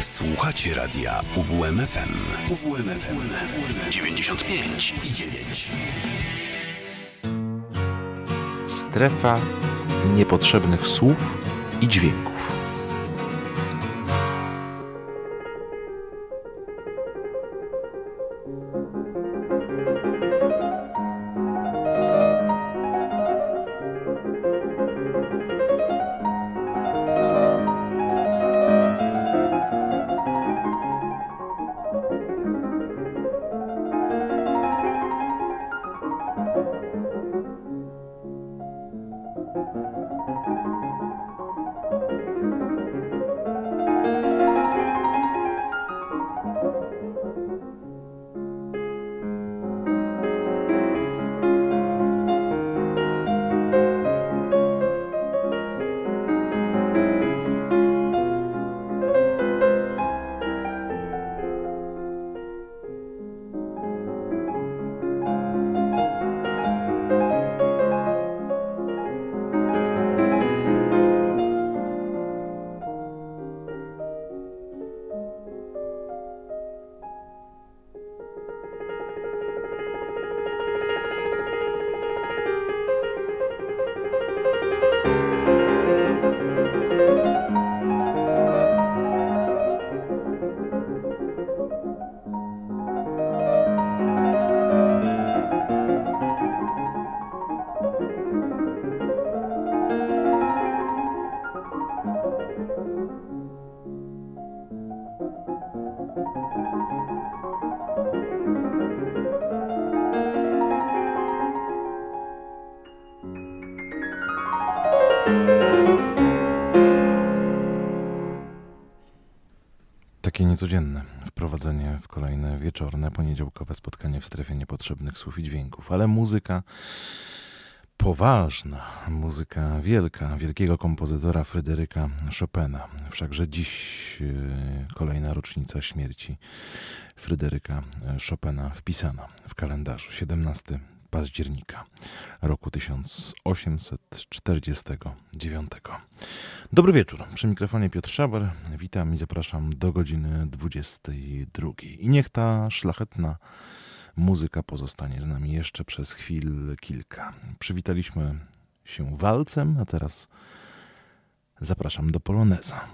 Słuchacie radia UWMFM. UWMFM 95 i 9. Strefa niepotrzebnych słów i dźwięków. Niecodzienne wprowadzenie w kolejne wieczorne, poniedziałkowe spotkanie w strefie niepotrzebnych słów i dźwięków, ale muzyka poważna, muzyka wielka, wielkiego kompozytora Fryderyka Chopina. Wszakże dziś e, kolejna rocznica śmierci Fryderyka Chopina wpisana w kalendarzu. 17 października roku 1849. Dobry wieczór. Przy mikrofonie Piotr Szaber. Witam i zapraszam do godziny 22. I niech ta szlachetna muzyka pozostanie z nami jeszcze przez chwil kilka. Przywitaliśmy się walcem, a teraz zapraszam do Poloneza.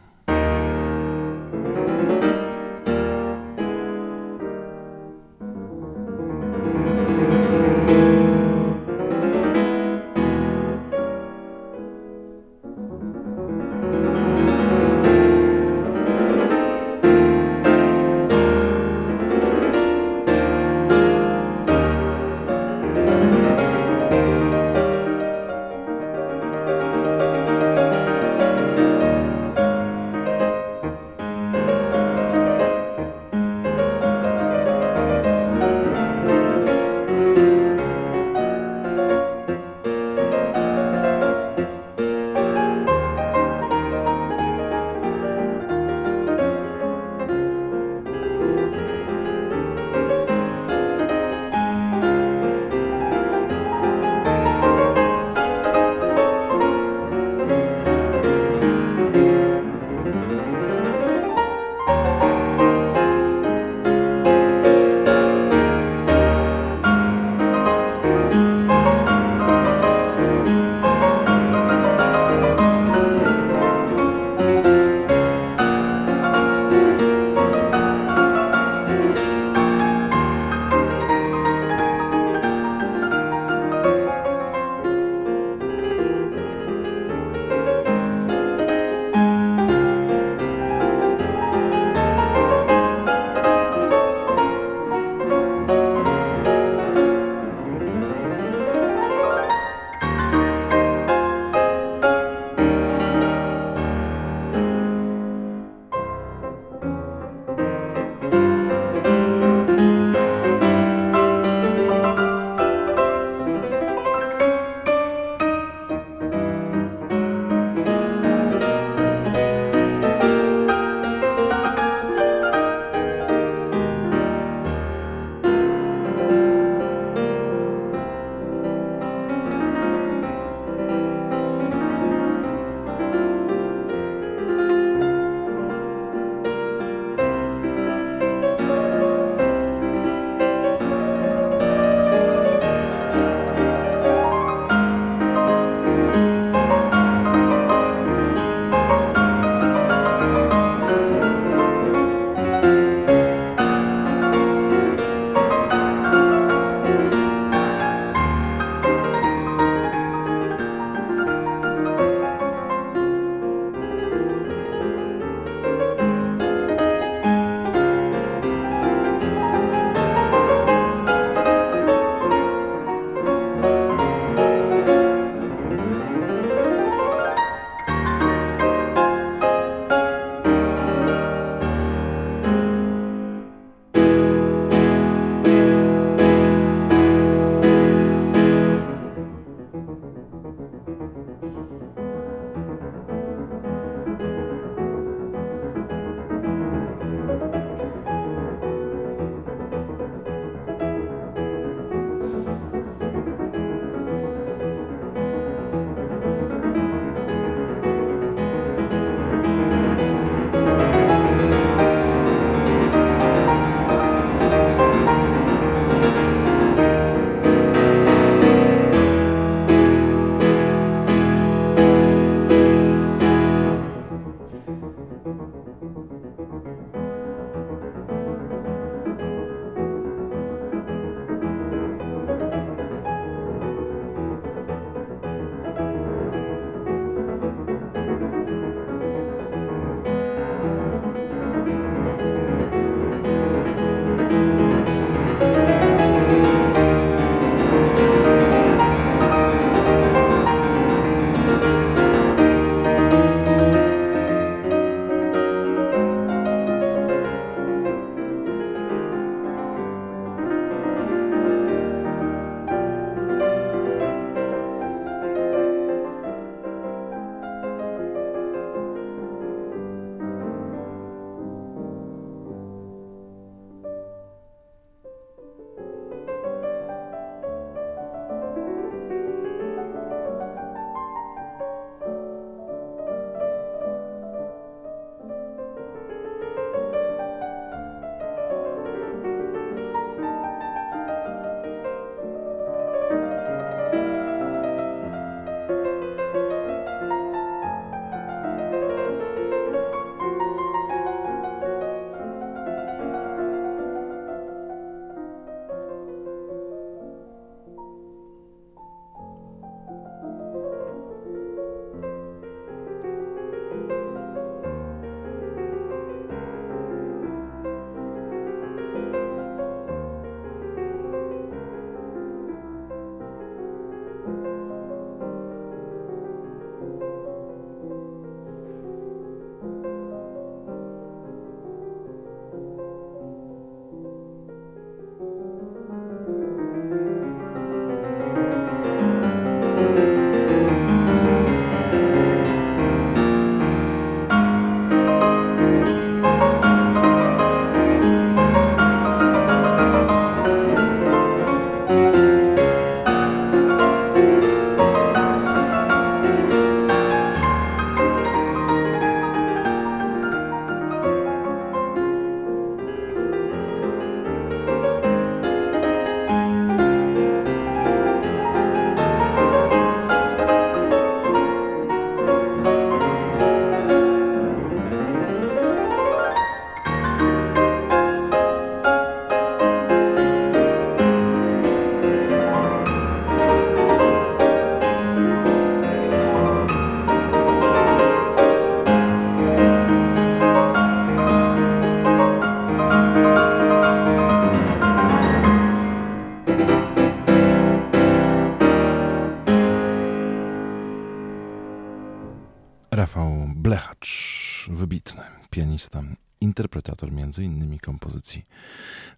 Innymi kompozycji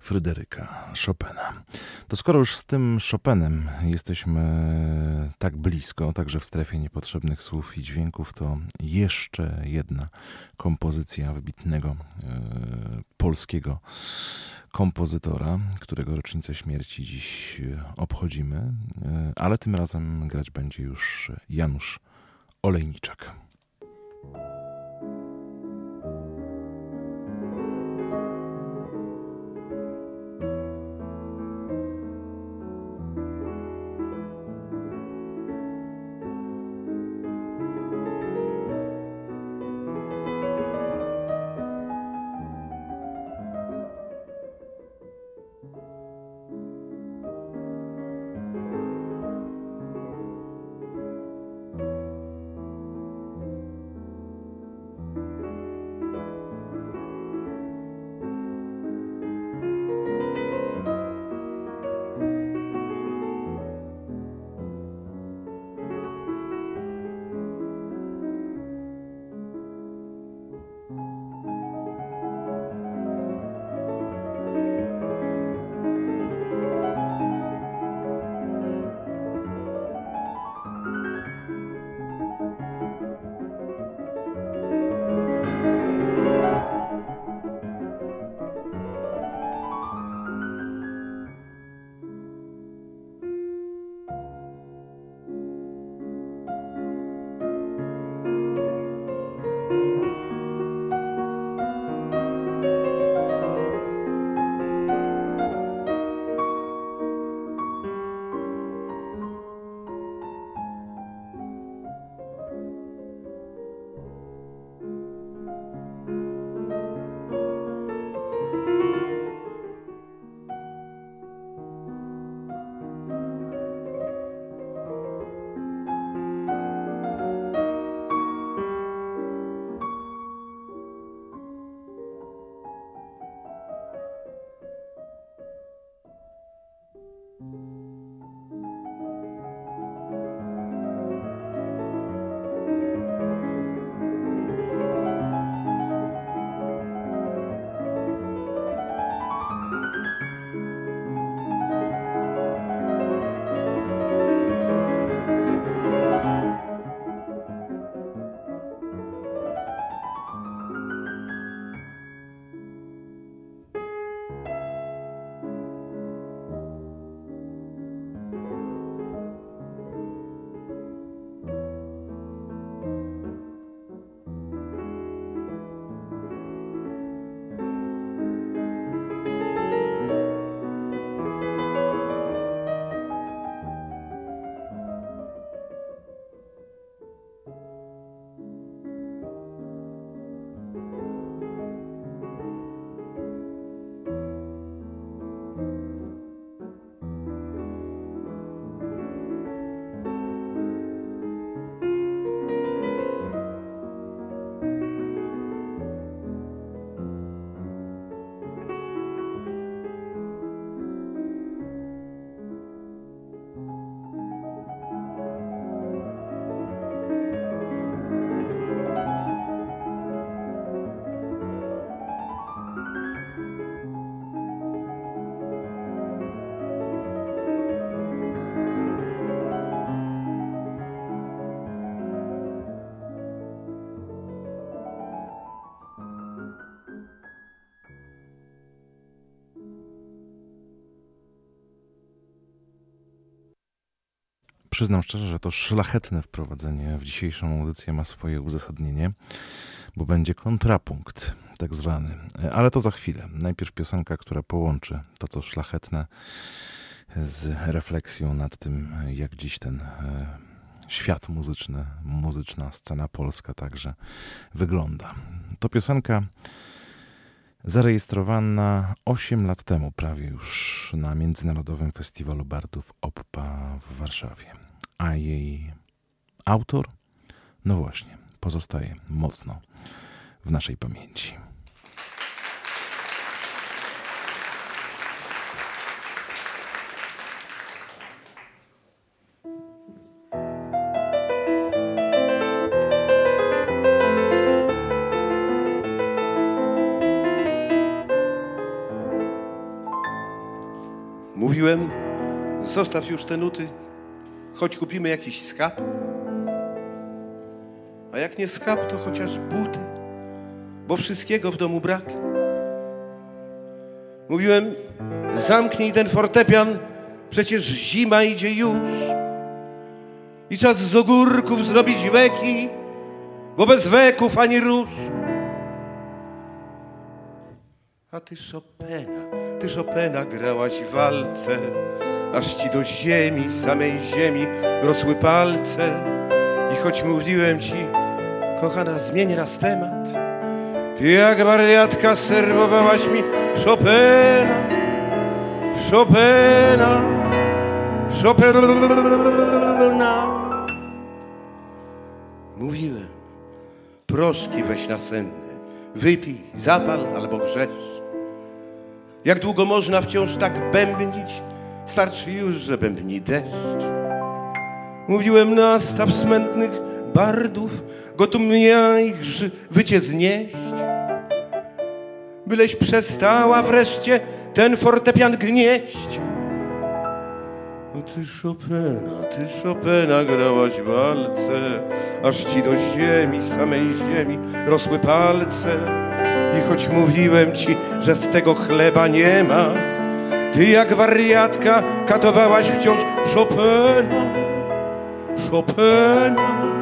Fryderyka Chopina. To skoro już z tym Chopinem jesteśmy tak blisko, także w strefie niepotrzebnych słów i dźwięków, to jeszcze jedna kompozycja wybitnego e, polskiego kompozytora, którego rocznicę śmierci dziś obchodzimy, e, ale tym razem grać będzie już Janusz Olejniczak. Przyznam szczerze, że to szlachetne wprowadzenie w dzisiejszą audycję ma swoje uzasadnienie, bo będzie kontrapunkt, tak zwany. Ale to za chwilę. Najpierw piosenka, która połączy to, co szlachetne, z refleksją nad tym, jak dziś ten e, świat muzyczny, muzyczna scena polska także wygląda. To piosenka zarejestrowana 8 lat temu, prawie już na Międzynarodowym Festiwalu Bardów OPPA w Warszawie a jej autor, no właśnie, pozostaje mocno w naszej pamięci. Mówiłem, zostaw już te nuty, choć kupimy jakiś schab. A jak nie schab, to chociaż buty, bo wszystkiego w domu brak. Mówiłem, zamknij ten fortepian, przecież zima idzie już. I czas z ogórków zrobić weki, bo bez weków ani róż. A ty Chopina, ty Chopina grałaś w walce, aż ci do ziemi, samej ziemi rosły palce. I choć mówiłem ci, kochana, zmień raz temat, ty jak wariatka serwowałaś mi Chopina, Chopina, Chopina. Mówiłem, proszki weź na senne, wypij, zapal albo grzesz. Jak długo można wciąż tak bębnić? Starczy już, że bębni deszcz. Mówiłem nastaw smętnych bardów, gotów ja ich wycie znieść. Byleś przestała wreszcie ten fortepian gnieść. Ty Chopina, ty Chopina grałaś walce, aż ci do ziemi, samej ziemi rosły palce. I choć mówiłem ci, że z tego chleba nie ma, ty jak wariatka katowałaś wciąż Chopina, Chopina,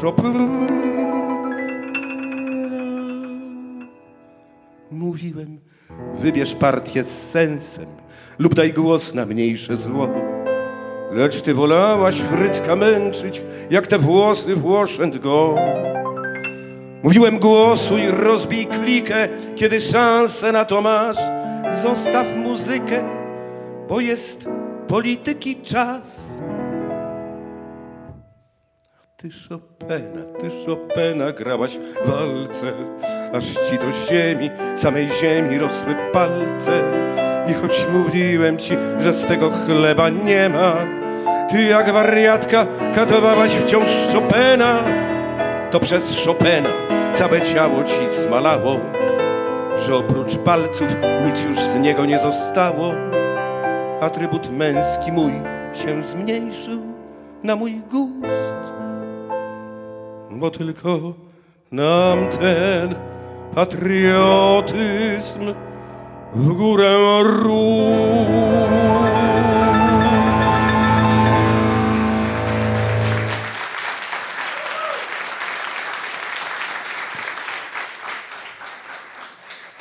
Chopina. Mówiłem, wybierz partię z sensem lub daj głos na mniejsze zło. Lecz ty wolałaś Frycka męczyć, jak te włosy Włoszęt go. Mówiłem głosuj, rozbij klikę, kiedy szansę na to masz. Zostaw muzykę, bo jest polityki czas. Ty Chopina, ty Chopina grałaś w walce, aż ci do ziemi, samej ziemi rosły palce. I choć mówiłem ci, że z tego chleba nie ma, ty jak wariatka katowałaś wciąż Chopina, to przez Chopina całe ciało ci zmalało, że oprócz palców nic już z niego nie zostało. Atrybut męski mój się zmniejszył na mój gust bo tylko nam ten patriotyzm w górę rósł.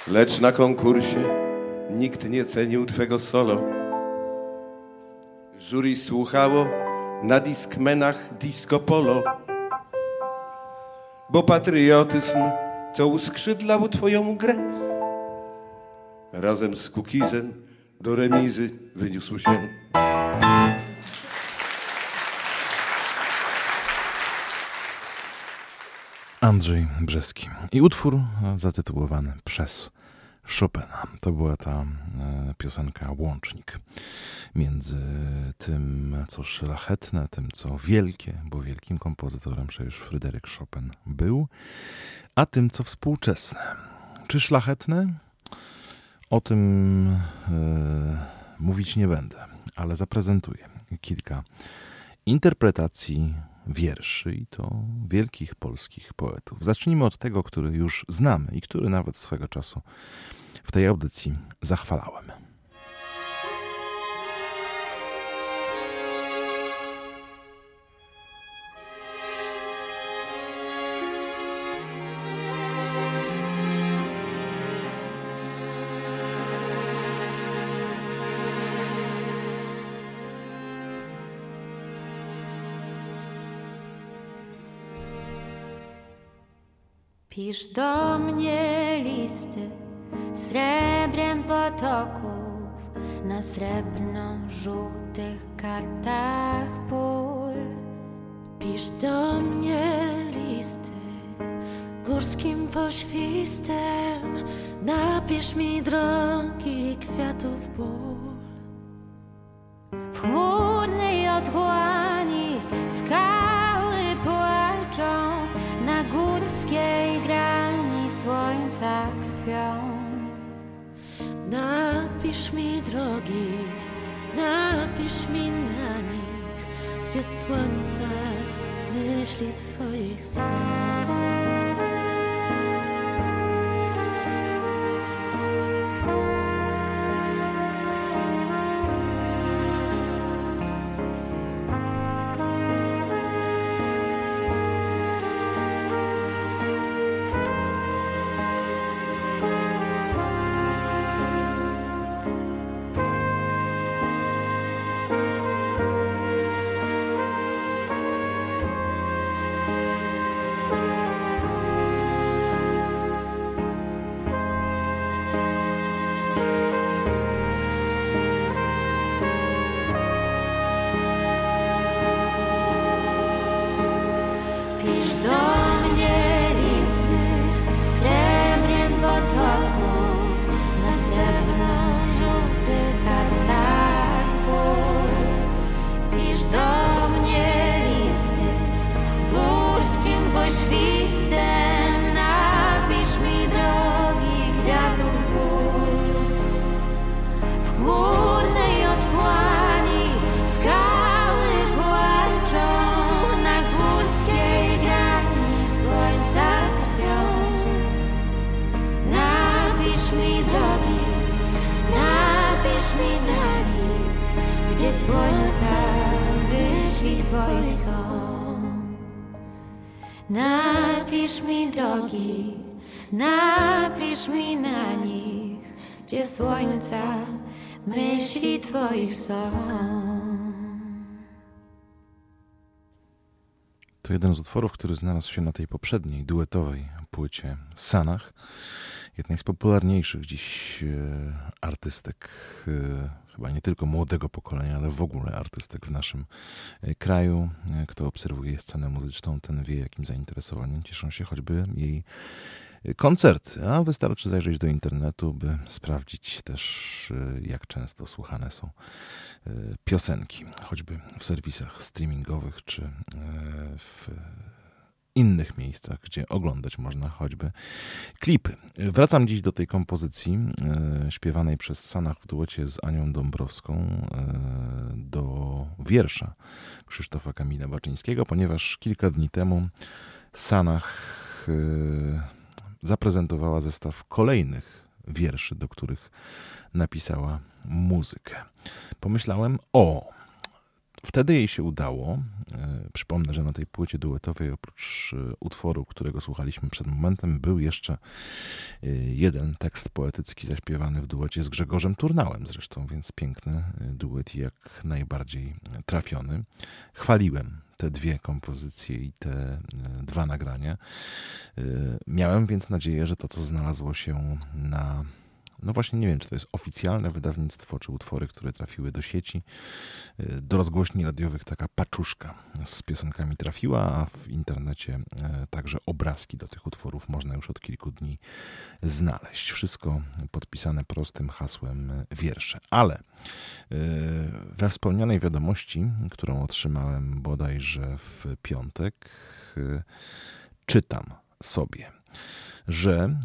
Lecz na konkursie nikt nie cenił twego solo. Jury słuchało na diskmenach disco polo bo patriotyzm, co uskrzydlał twoją grę, razem z Kukizem do remizy wyniósł się. Andrzej Brzeski. I utwór zatytułowany przez Chopina. To była ta e, piosenka Łącznik między tym, co szlachetne, tym, co wielkie, bo wielkim kompozytorem przecież Fryderyk Chopin był, a tym, co współczesne. Czy szlachetne? O tym e, mówić nie będę, ale zaprezentuję kilka interpretacji wierszy i to wielkich polskich poetów. Zacznijmy od tego, który już znamy i który nawet swego czasu w tej audycji zachwalałem. Pisz do mnie listy srebrem potoków na srebrno-żółtych kartach pól. Pisz do mnie listy górskim poświstem, napisz mi drogi kwiatów ból. Napisz mi drogi, napisz mi na nich, gdzie słońce myśli twoich snów. To jeden z utworów, który znalazł się na tej poprzedniej, duetowej płycie Sanach, jednej z popularniejszych dziś e, artystek, e, chyba nie tylko młodego pokolenia, ale w ogóle artystek w naszym e, kraju. Kto obserwuje scenę muzyczną, ten wie, jakim zainteresowaniem cieszą się choćby jej koncerty, a wystarczy zajrzeć do internetu, by sprawdzić też, jak często słuchane są piosenki, choćby w serwisach streamingowych czy e, w innych miejscach, gdzie oglądać można choćby klipy. Wracam dziś do tej kompozycji śpiewanej przez Sanach w duecie z Anią Dąbrowską do wiersza Krzysztofa Kamila Baczyńskiego, ponieważ kilka dni temu Sanach zaprezentowała zestaw kolejnych wierszy, do których napisała muzykę. Pomyślałem, o, wtedy jej się udało. E, przypomnę, że na tej płycie duetowej, oprócz e, utworu, którego słuchaliśmy przed momentem, był jeszcze e, jeden tekst poetycki zaśpiewany w duecie z Grzegorzem Turnałem zresztą, więc piękny duet jak najbardziej trafiony. Chwaliłem te dwie kompozycje i te dwa nagrania. Miałem więc nadzieję, że to, co znalazło się na no właśnie nie wiem, czy to jest oficjalne wydawnictwo, czy utwory, które trafiły do sieci. Y, do rozgłośni radiowych taka paczuszka z piosenkami trafiła, a w internecie e, także obrazki do tych utworów można już od kilku dni znaleźć. Wszystko podpisane prostym hasłem e, wiersze. Ale e, we wspomnianej wiadomości, którą otrzymałem bodajże w piątek, czytam sobie że e,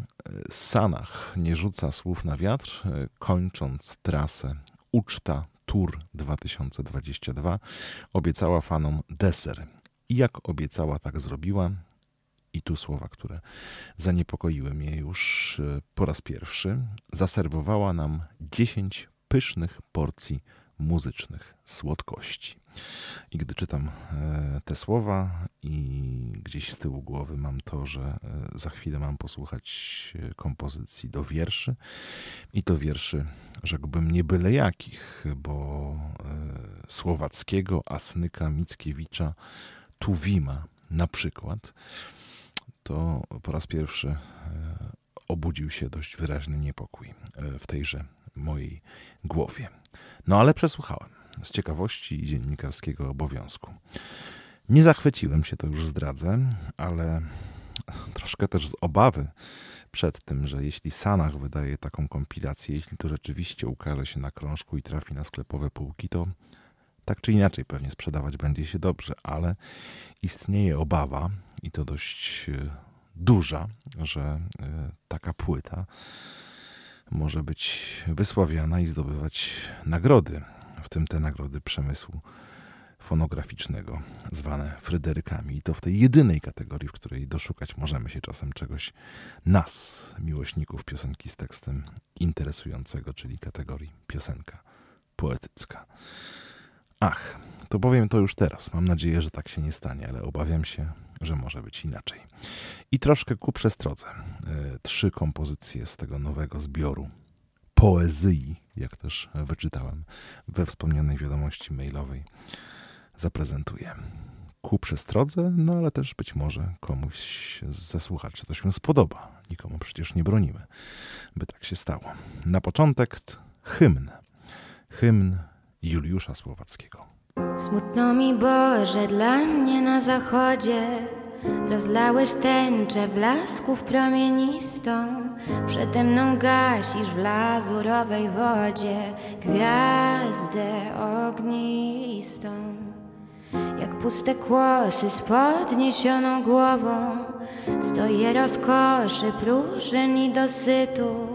Sanach nie rzuca słów na wiatr, e, kończąc trasę Uczta Tour 2022, obiecała fanom deser. I jak obiecała, tak zrobiła. I tu słowa, które zaniepokoiły mnie już e, po raz pierwszy. Zaserwowała nam 10 pysznych porcji muzycznych słodkości. I gdy czytam e, te słowa i gdzieś z tyłu głowy mam to, że e, za chwilę mam posłuchać e, kompozycji do wierszy i to wierszy, rzekłbym, nie byle jakich, bo słowackiego Asnyka Mickiewicza Tuwima na przykład, to po raz pierwszy obudził się dość wyraźny niepokój w tejże mojej głowie. No ale przesłuchałem z ciekawości i dziennikarskiego obowiązku. Nie zachwyciłem się, to już zdradzę, ale troszkę też z obawy przed tym, że jeśli Sanach wydaje taką kompilację, jeśli to rzeczywiście ukaże się na krążku i trafi na sklepowe półki, to tak czy inaczej pewnie sprzedawać będzie się dobrze, ale istnieje obawa i to dość e, duża, że e, taka płyta może być wysławiana i zdobywać nagrody, w tym te nagrody przemysłu fonograficznego, zwane Fryderykami. I to w tej jedynej kategorii, w której doszukać możemy się czasem czegoś nas, miłośników piosenki z tekstem interesującego, czyli kategorii piosenka poetycka. Ach, to powiem to już teraz. Mam nadzieję, że tak się nie stanie, ale obawiam się, że może być inaczej. I troszkę ku przestrodze. E, trzy kompozycje z tego nowego zbioru poezji, jak też wyczytałem we wspomnianej wiadomości mailowej, zaprezentuję. Ku przestrodze, no ale też być może komuś ze słuchaczy to się spodoba. Nikomu przecież nie bronimy, by tak się stało. Na początek hymn. Hymn Juliusza Słowackiego. Smutno mi Boże dla mnie na zachodzie Rozlałeś tęczę blasków promienistą. Przede mną gasisz w lazurowej wodzie Gwiazdę ognistą. Jak puste kłosy z podniesioną głową Stoję rozkoszy, próżyn i dosytu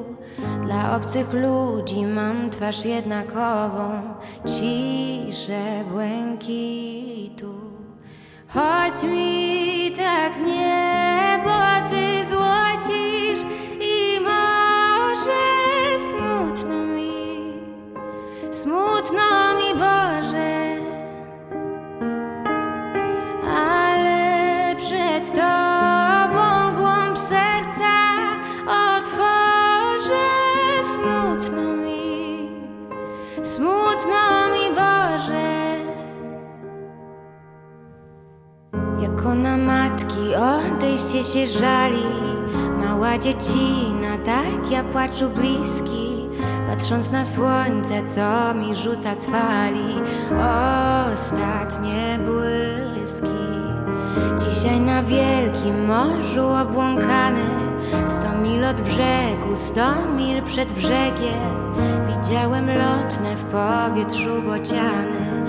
dla obcych ludzi mam twarz jednakową, ciszę błękitu. Choć mi tak niebo ty złocisz i może smutno mi, smutno mi Boże, matki odejście się żali, mała dziecina, tak ja płaczu bliski, patrząc na słońce, co mi rzuca z fali, ostatnie błyski. Dzisiaj na wielkim morzu obłąkany. Sto mil od brzegu, sto mil przed brzegiem. Widziałem lotne w powietrzu bociany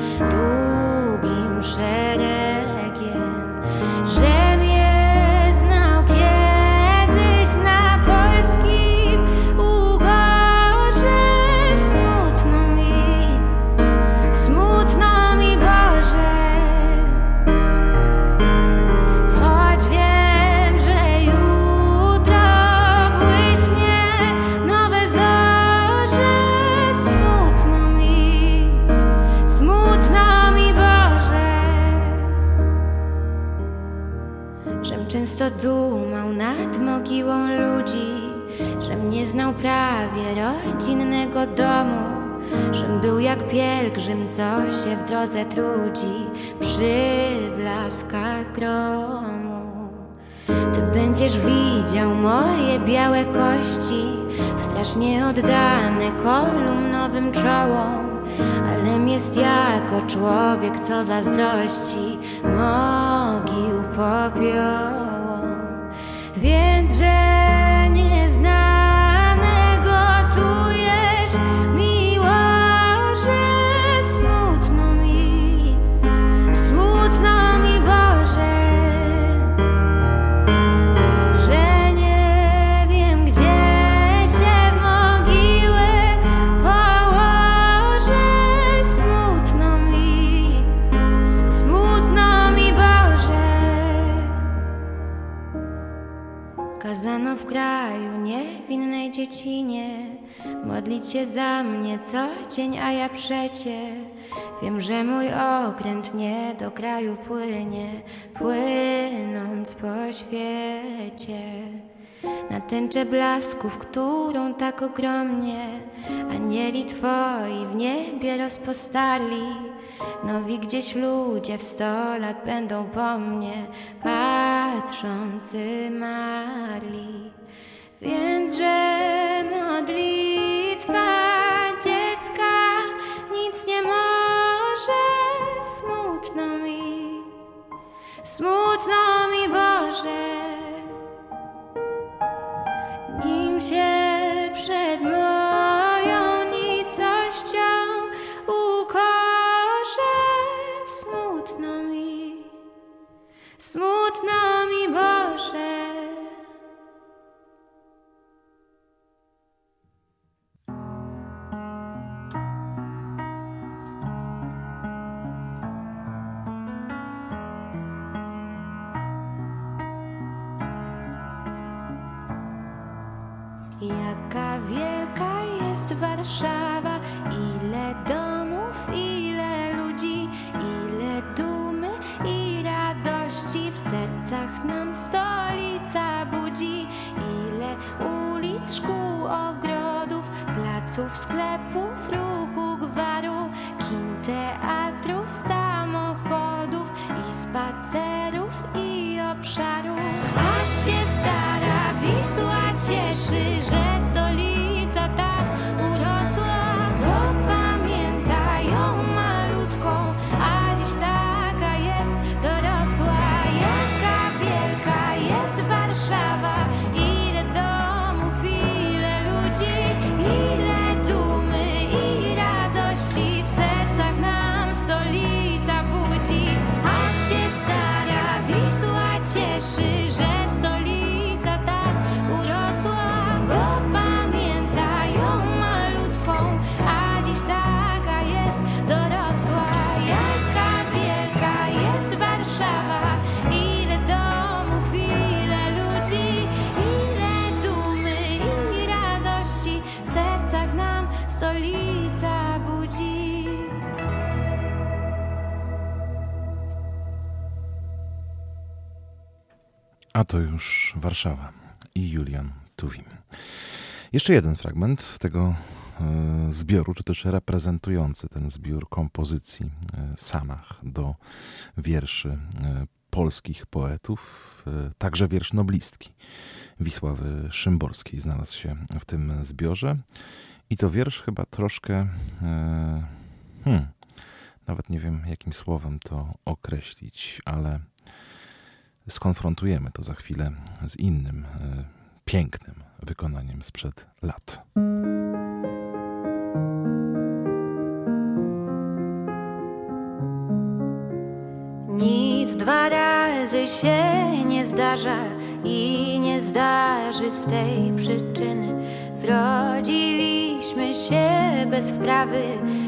często dumał nad mogiłą ludzi, żem nie znał prawie rodzinnego domu. Żem był jak pielgrzym, co się w drodze trudzi przy blaskach gromu. Ty będziesz widział moje białe kości, strasznie oddane kolumnowym czołom, ale jest jako człowiek, co zazdrości mogił popiołom. Więc, że w kraju niewinnej dziecinie. Modlić się za mnie co dzień, a ja przecie. Wiem, że mój okręt nie do kraju płynie Płynąc po świecie. Na tęczę blasków, którą tak ogromnie Anieli Twoi w niebie rozpostarli. Nowi gdzieś ludzie w sto lat będą po mnie patrzący marli. Więc, że modlitwa dziecka nic nie może, smutno mi, smutno mi Boże, nim się przed moją nicością ukorzę, smutno mi, smutno mi. Wielka jest Warszawa, ile domów, ile ludzi, ile dumy i radości w sercach nam stolica budzi, ile ulic, szkół, ogrodów, placów, sklepów, ruchu, gwaru, kin, teatrów, samochodów i spacerów i obszarów. Aż się stara Wisła cieszy, że to już Warszawa i Julian Tuwim. Jeszcze jeden fragment tego e, zbioru, czy też reprezentujący ten zbiór kompozycji e, Sanach do wierszy e, polskich poetów, także wiersz noblistki Wisławy Szymborskiej znalazł się w tym zbiorze. I to wiersz chyba troszkę, hmm, nawet nie wiem jakim słowem to określić, ale skonfrontujemy to za chwilę z innym e, pięknym wykonaniem sprzed lat. Nic dwa razy się nie zdarza i nie zdarzy z tej przyczyny. Zrodziliśmy się bez wprawy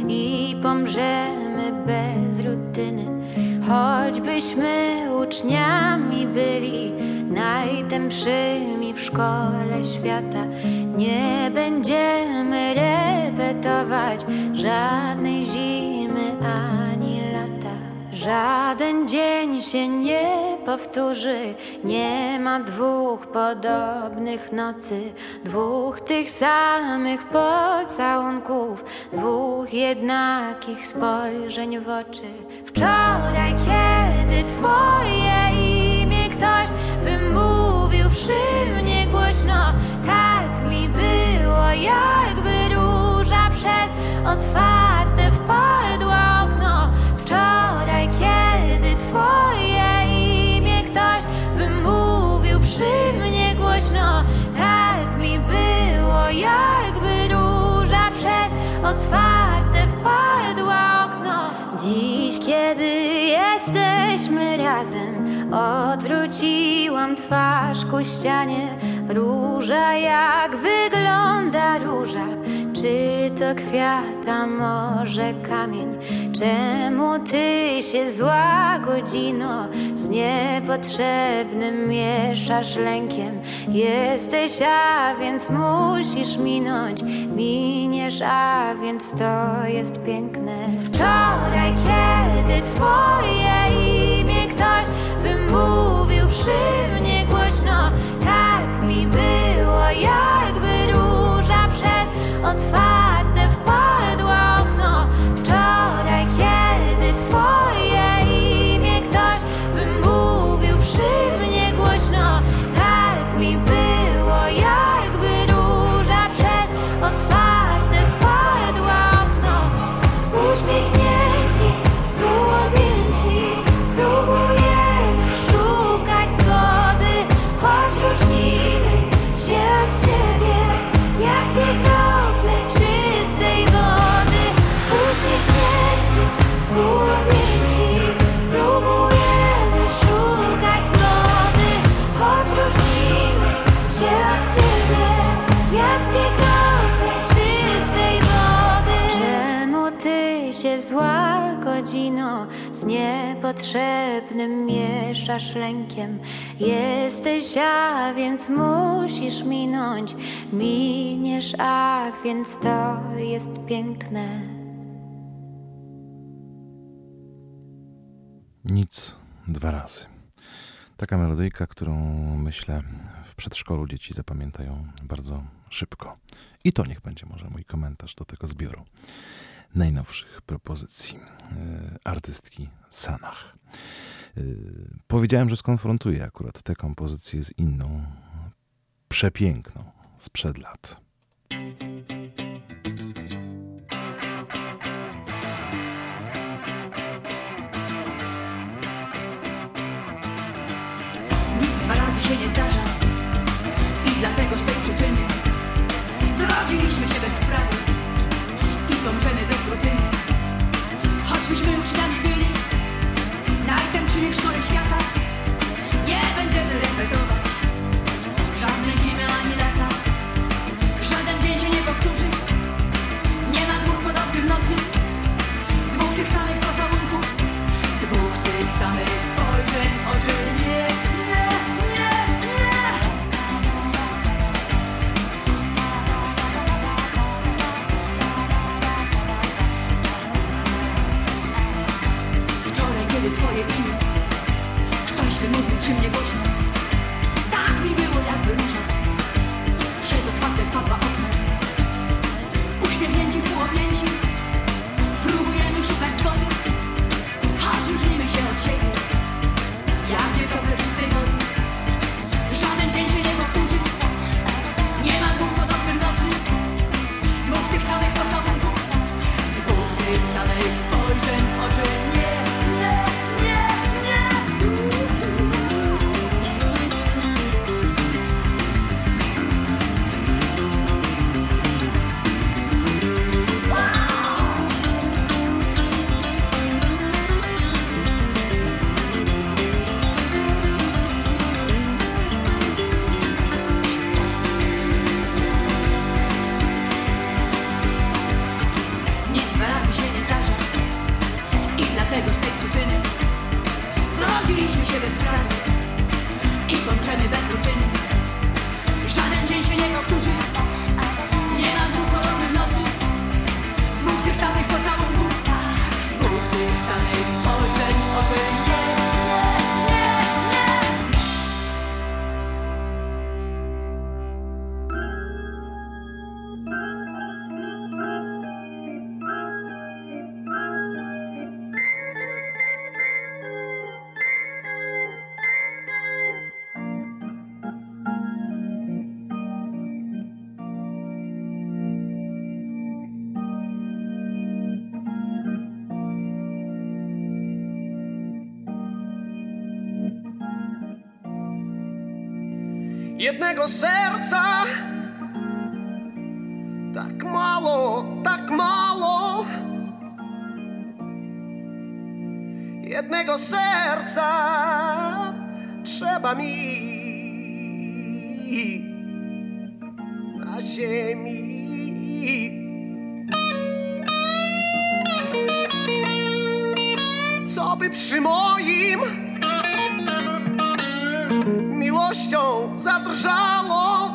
i pomrzemy bez rutyny. Choćbyśmy uczniami byli najtępszymi w szkole świata, nie będziemy repetować żadnej zimy lata. Żaden dzień się nie powtórzy, nie ma dwóch podobnych nocy, dwóch tych samych pocałunków, dwóch jednakich spojrzeń w oczy. Wczoraj, kiedy twoje imię ktoś wymówił przy mnie głośno, tak mi było, jakby róża przez otwarte wpadła twoje imię ktoś wymówił przy mnie głośno, tak mi było, jakby róża przez otwarte wpadła. Dziś, kiedy jesteśmy razem, odwróciłam twarz ku ścianie. Róża, jak wygląda róża? Czy to kwiat, a może kamień? Czemu ty się zła godzino z niepotrzebnym mieszasz lękiem? Jesteś, a więc musisz minąć, miniesz, a więc to jest piękne. Wczoraj, kiedy twoje z niepotrzebnym mieszasz lękiem. Jesteś, a więc musisz minąć, miniesz, a więc to jest piękne. Nic dwa razy. Taka melodyjka, którą myślę w przedszkolu dzieci zapamiętają bardzo szybko. I to niech będzie może mój komentarz do tego zbioru najnowszych propozycji e, artystki Sanach. E, powiedziałem, że skonfrontuję akurat tę kompozycję z inną, przepiękną sprzed lat. Się nie zdarza i dlatego z tej przyczyny zrodziliśmy się bez sprawy Choćbyśmy uczniami byli, najtępszymi w szkole świata, nie będziemy repetować jednego serca. Tak mało, tak mało. Jednego serca trzeba mi na ziemi. Co by przy moim miłością zadrżało,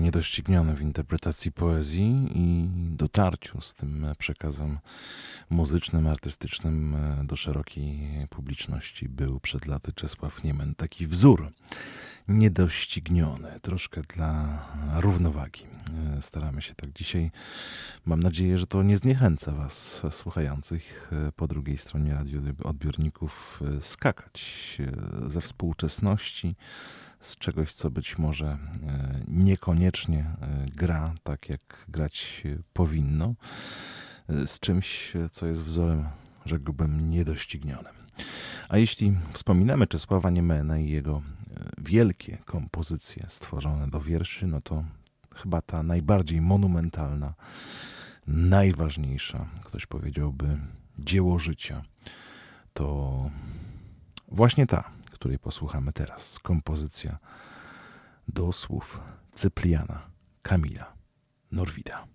niedościgniony w interpretacji poezji i dotarciu z tym przekazem muzycznym, artystycznym do szerokiej publiczności był przed laty Czesław Niemen. Taki wzór niedościgniony, troszkę dla równowagi. Staramy się tak dzisiaj. Mam nadzieję, że to nie zniechęca Was, słuchających po drugiej stronie radioodbiorników, skakać ze współczesności z czegoś, co być może e, niekoniecznie e, gra tak, jak grać powinno, e, z czymś, co jest wzorem, rzekłbym, niedoścignionym. A jeśli wspominamy Czesława Niemena i jego wielkie kompozycje stworzone do wierszy, no to chyba ta najbardziej monumentalna, najważniejsza, ktoś powiedziałby, dzieło życia, to właśnie ta, której posłuchamy teraz. Kompozycja do słów Cypriana Kamila Norwida.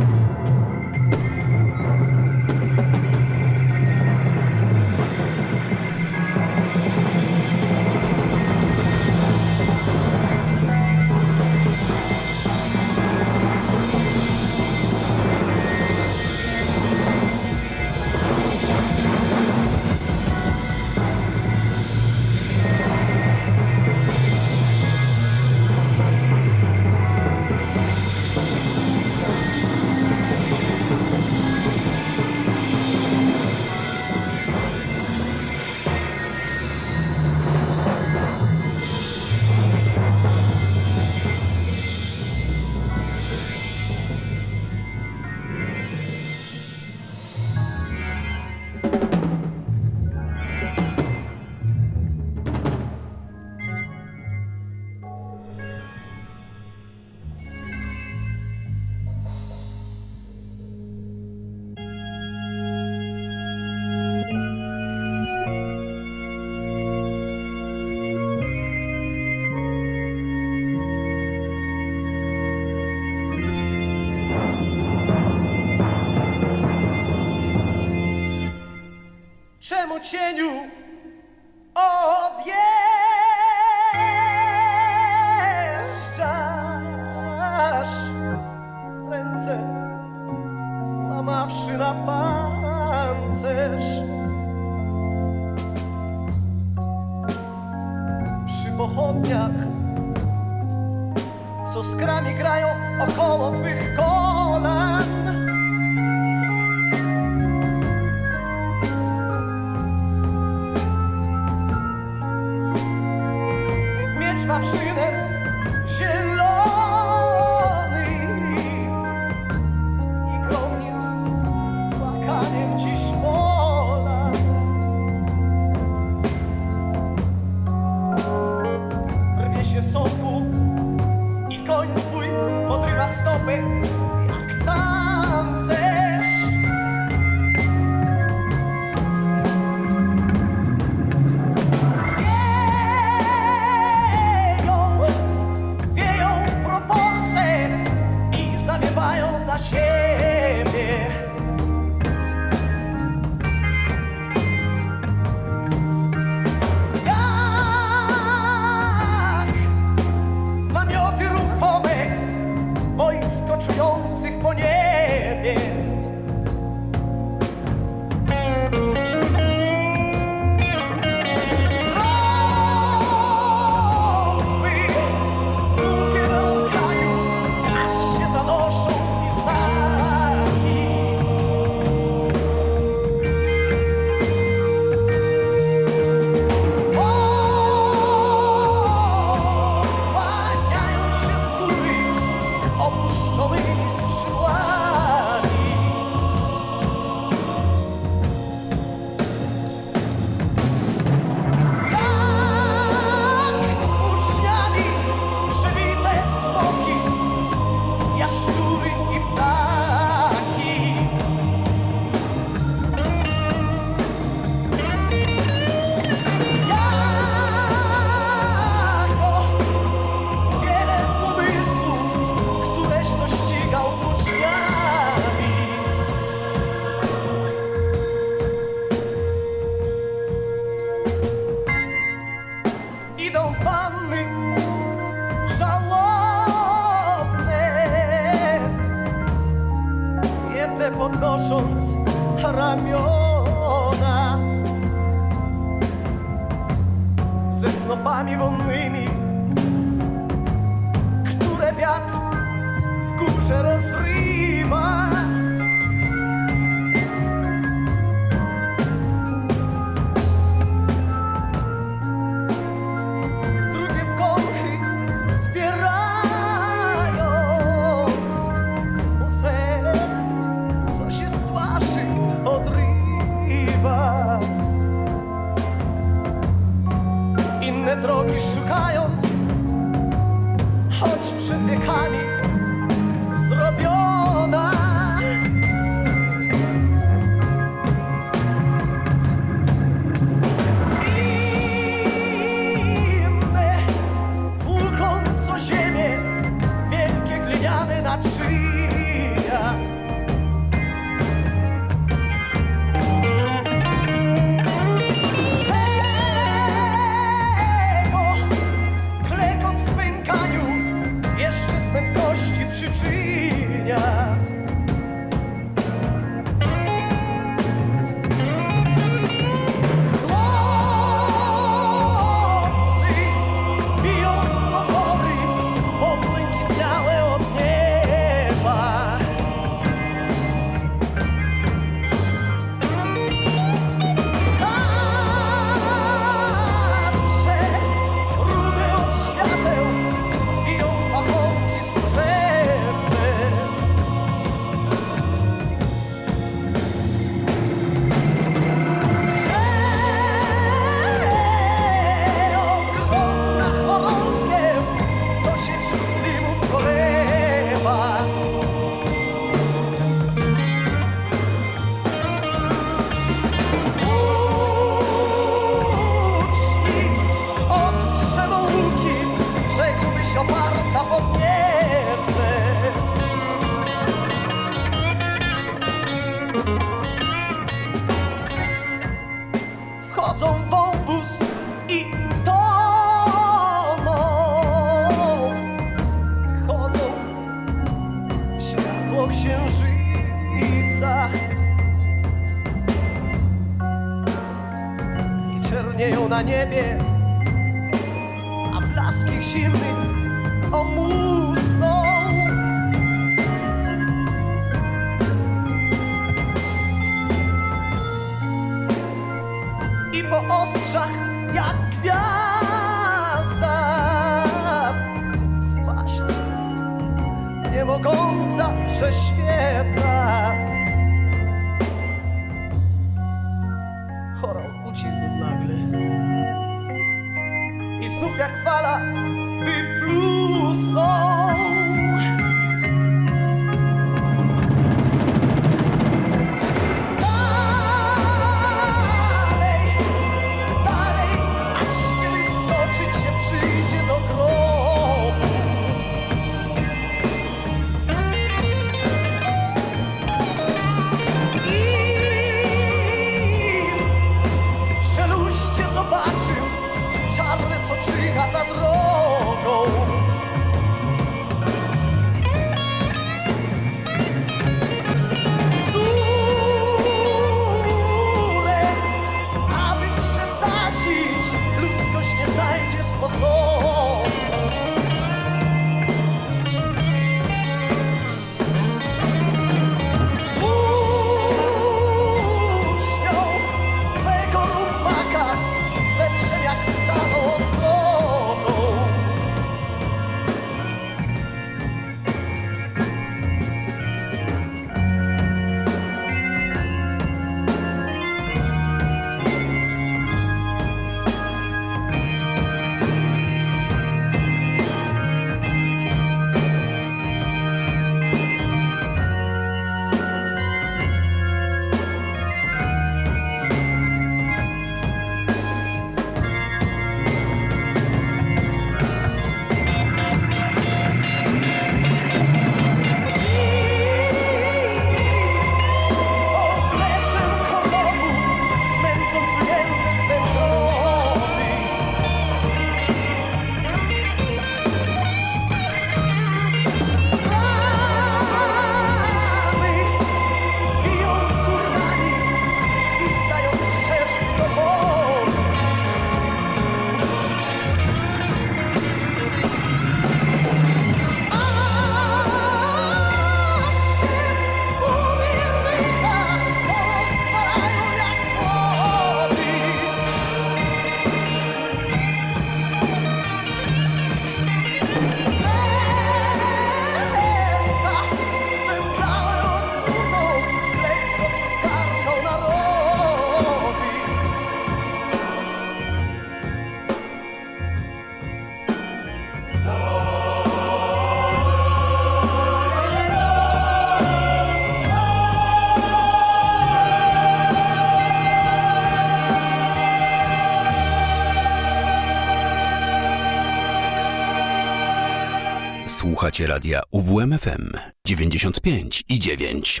Słuchacie radia UWMFM 95 i 9.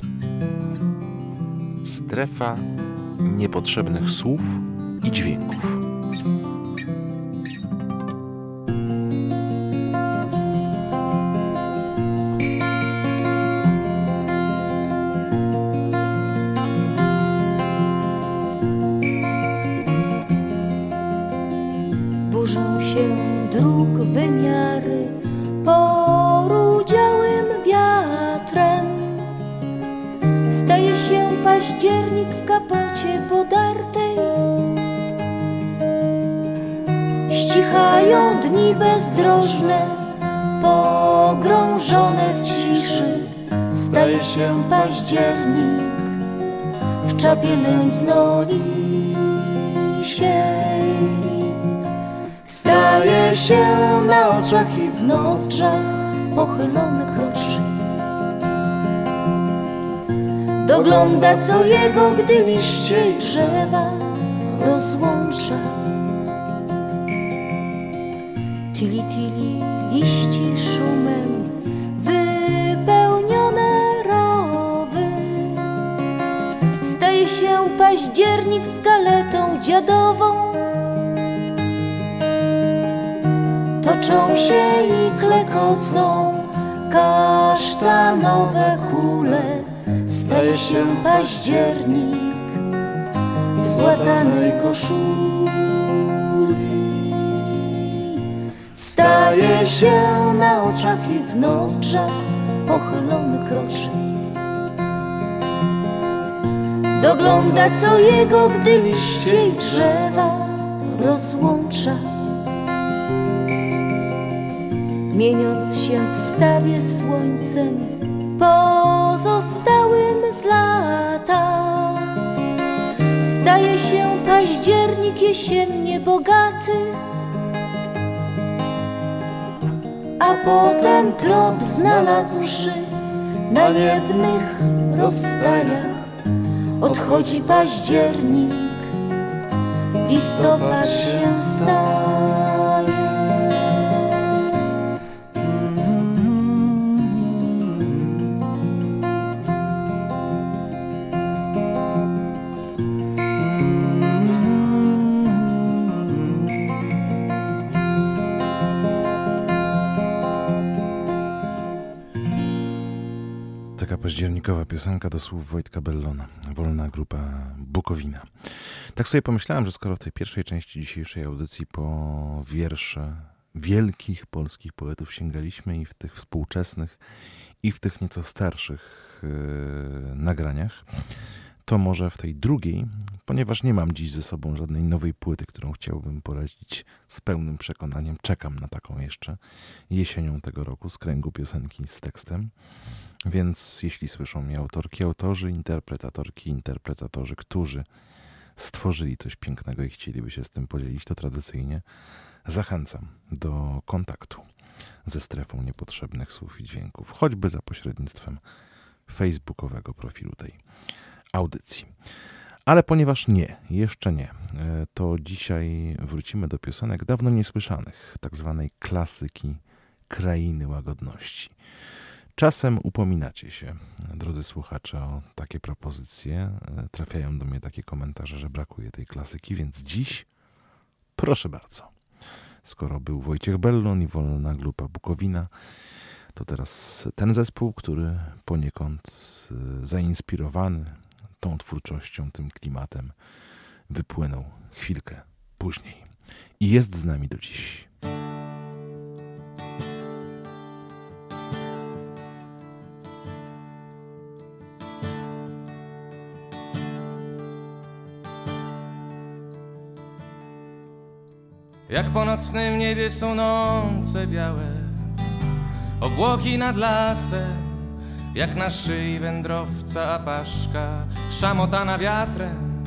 Strefa niepotrzebnych słów i dźwięków. Dogląda co jego, gdy liście i drzewa rozłącza. Tili tili liści szumem wypełnione rowy. Staje się październik z kaletą dziadową. Toczą się i klekocą kasztanowe kule staje się październik w złatanej koszuli. Staje się na oczach i w nozdrzach pochylony kroczy. Dogląda co jego, gdy liście i drzewa rozłącza. Mieniąc się w stawie słońcem pozostałym jesiennie bogaty, a potem trop znalazłszy na niebnych rozstajach. Odchodzi październik, listopad się staje. Październikowa piosenka do słów Wojtka Bellona, wolna grupa Bukowina. Tak sobie pomyślałem, że skoro w tej pierwszej części dzisiejszej audycji po wiersze wielkich polskich poetów sięgaliśmy i w tych współczesnych, i w tych nieco starszych yy, nagraniach, to może w tej drugiej, ponieważ nie mam dziś ze sobą żadnej nowej płyty, którą chciałbym polecić z pełnym przekonaniem, czekam na taką jeszcze jesienią tego roku z kręgu piosenki z tekstem. Więc jeśli słyszą mnie autorki, autorzy, interpretatorki, interpretatorzy, którzy stworzyli coś pięknego i chcieliby się z tym podzielić, to tradycyjnie zachęcam do kontaktu ze strefą niepotrzebnych słów i dźwięków, choćby za pośrednictwem facebookowego profilu tej audycji. Ale ponieważ nie, jeszcze nie, e, to dzisiaj wrócimy do piosenek dawno niesłyszanych, tak zwanej klasyki krainy łagodności. Czasem upominacie się, drodzy słuchacze, o takie propozycje. E, Trafiają do mnie takie komentarze, że brakuje tej klasyki, więc dziś proszę bardzo. Skoro był Wojciech Bellon i wolna grupa Bukowina, to teraz ten zespół, który poniekąd e, zainspirowany tą twórczością, tym klimatem, wypłynął chwilkę później. I jest z nami do dziś. Po nocnym niebie są noce białe, obłoki nad lasem, jak na szyi wędrowca apaszka, szamotana wiatrem.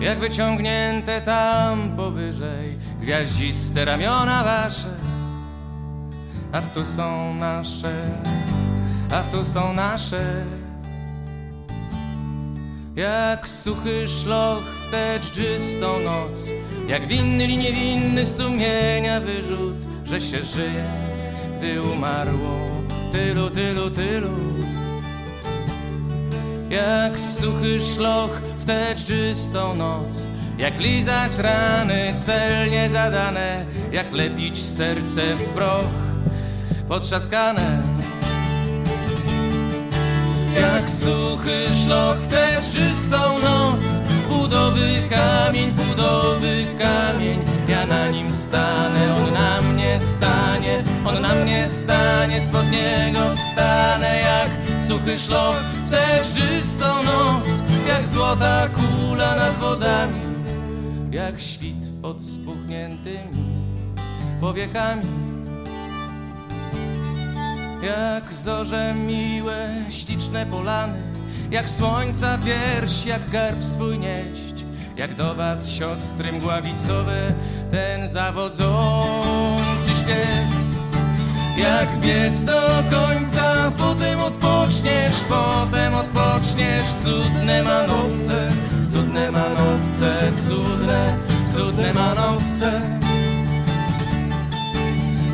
Jak wyciągnięte tam powyżej gwiaździste ramiona wasze, a tu są nasze, a tu są nasze. Jak suchy szloch w tę dżdżystą noc Jak winny li niewinny sumienia wyrzut Że się żyje, gdy umarło tylu, tylu, tylu. Jak suchy szloch w tę dżdżystą noc Jak lizać rany celnie zadane Jak lepić serce w proch potrzaskane jak suchy szlok w tę czystą noc. Budowy kamień, budowy kamień. Ja na nim stanę, on na mnie stanie. On na mnie stanie, spod niego stanę Jak suchy szlok w tę czystą noc. Jak złota kula nad wodami. Jak świt pod spuchniętymi powiekami jak zorze miłe, śliczne polany, jak słońca pierś, jak garb swój nieść, jak do was siostry mgławicowe, ten zawodzący śpiew. Jak biec do końca, potem odpoczniesz, potem odpoczniesz, cudne manowce, cudne manowce, cudne, cudne manowce.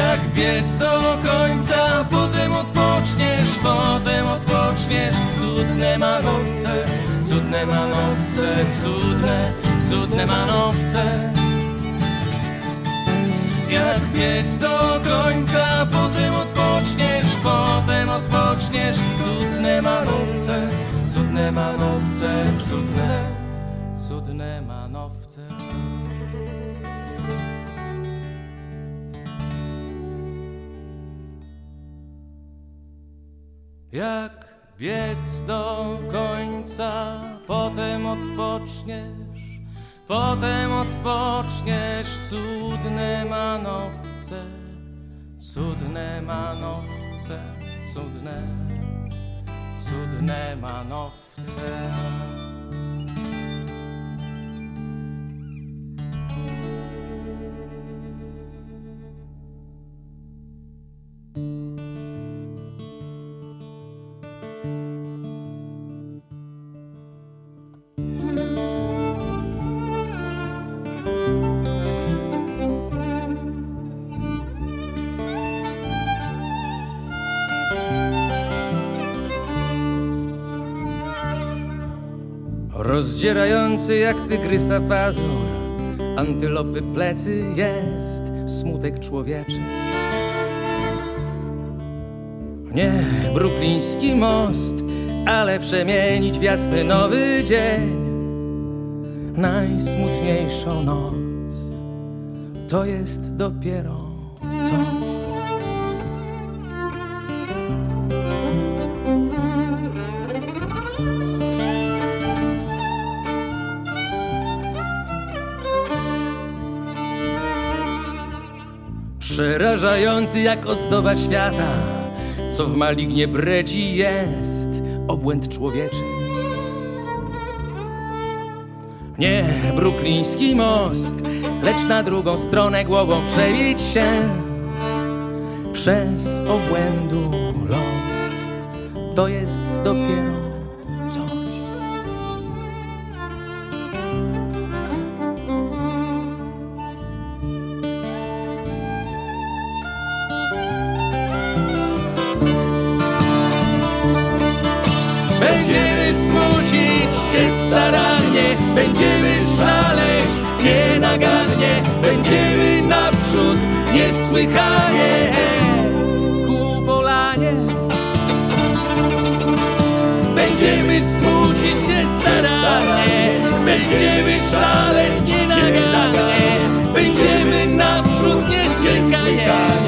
Jak biec do końca, potem odpoczniesz, potem odpoczniesz. Cudne manowce, cudne manowce, cudne, cudne manowce. Jak biec do końca, potem odpoczniesz, potem odpoczniesz. Cudne manowce, cudne manowce, cudne, cudne manowce. Jak biec do końca, potem odpoczniesz, potem odpoczniesz, cudne manowce, cudne manowce, cudne, cudne manowce. Rozdzierający jak tygrysa pazur Antylopy plecy jest smutek człowieczy. Nie brukliński most Ale przemienić w jasny nowy dzień. Najsmutniejszą noc To jest dopiero coś Przerażający jak ozdoba świata, co w malignie bredzi jest obłęd człowieczy. Nie brukliński most, lecz na drugą stronę głową przebić się przez obłędu los. To jest dopiero będziemy szaleć nienagannie, będziemy naprzód niesłychanie. Ku polanie. Będziemy smucić się starannie, będziemy szaleć nienagannie, będziemy naprzód niesłychanie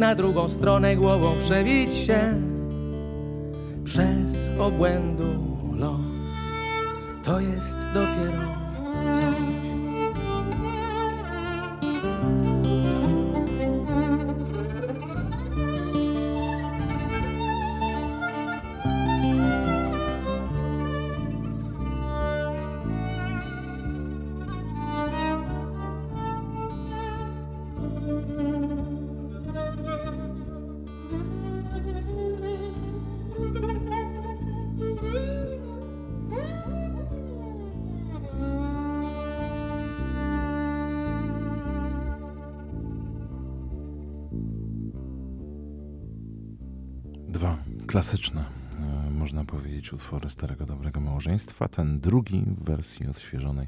na drugą stronę głową przebić się przez obłędu los. To jest dopiero coś. Klasyczne, e, można powiedzieć, utwory Starego Dobrego Małżeństwa. Ten drugi w wersji odświeżonej,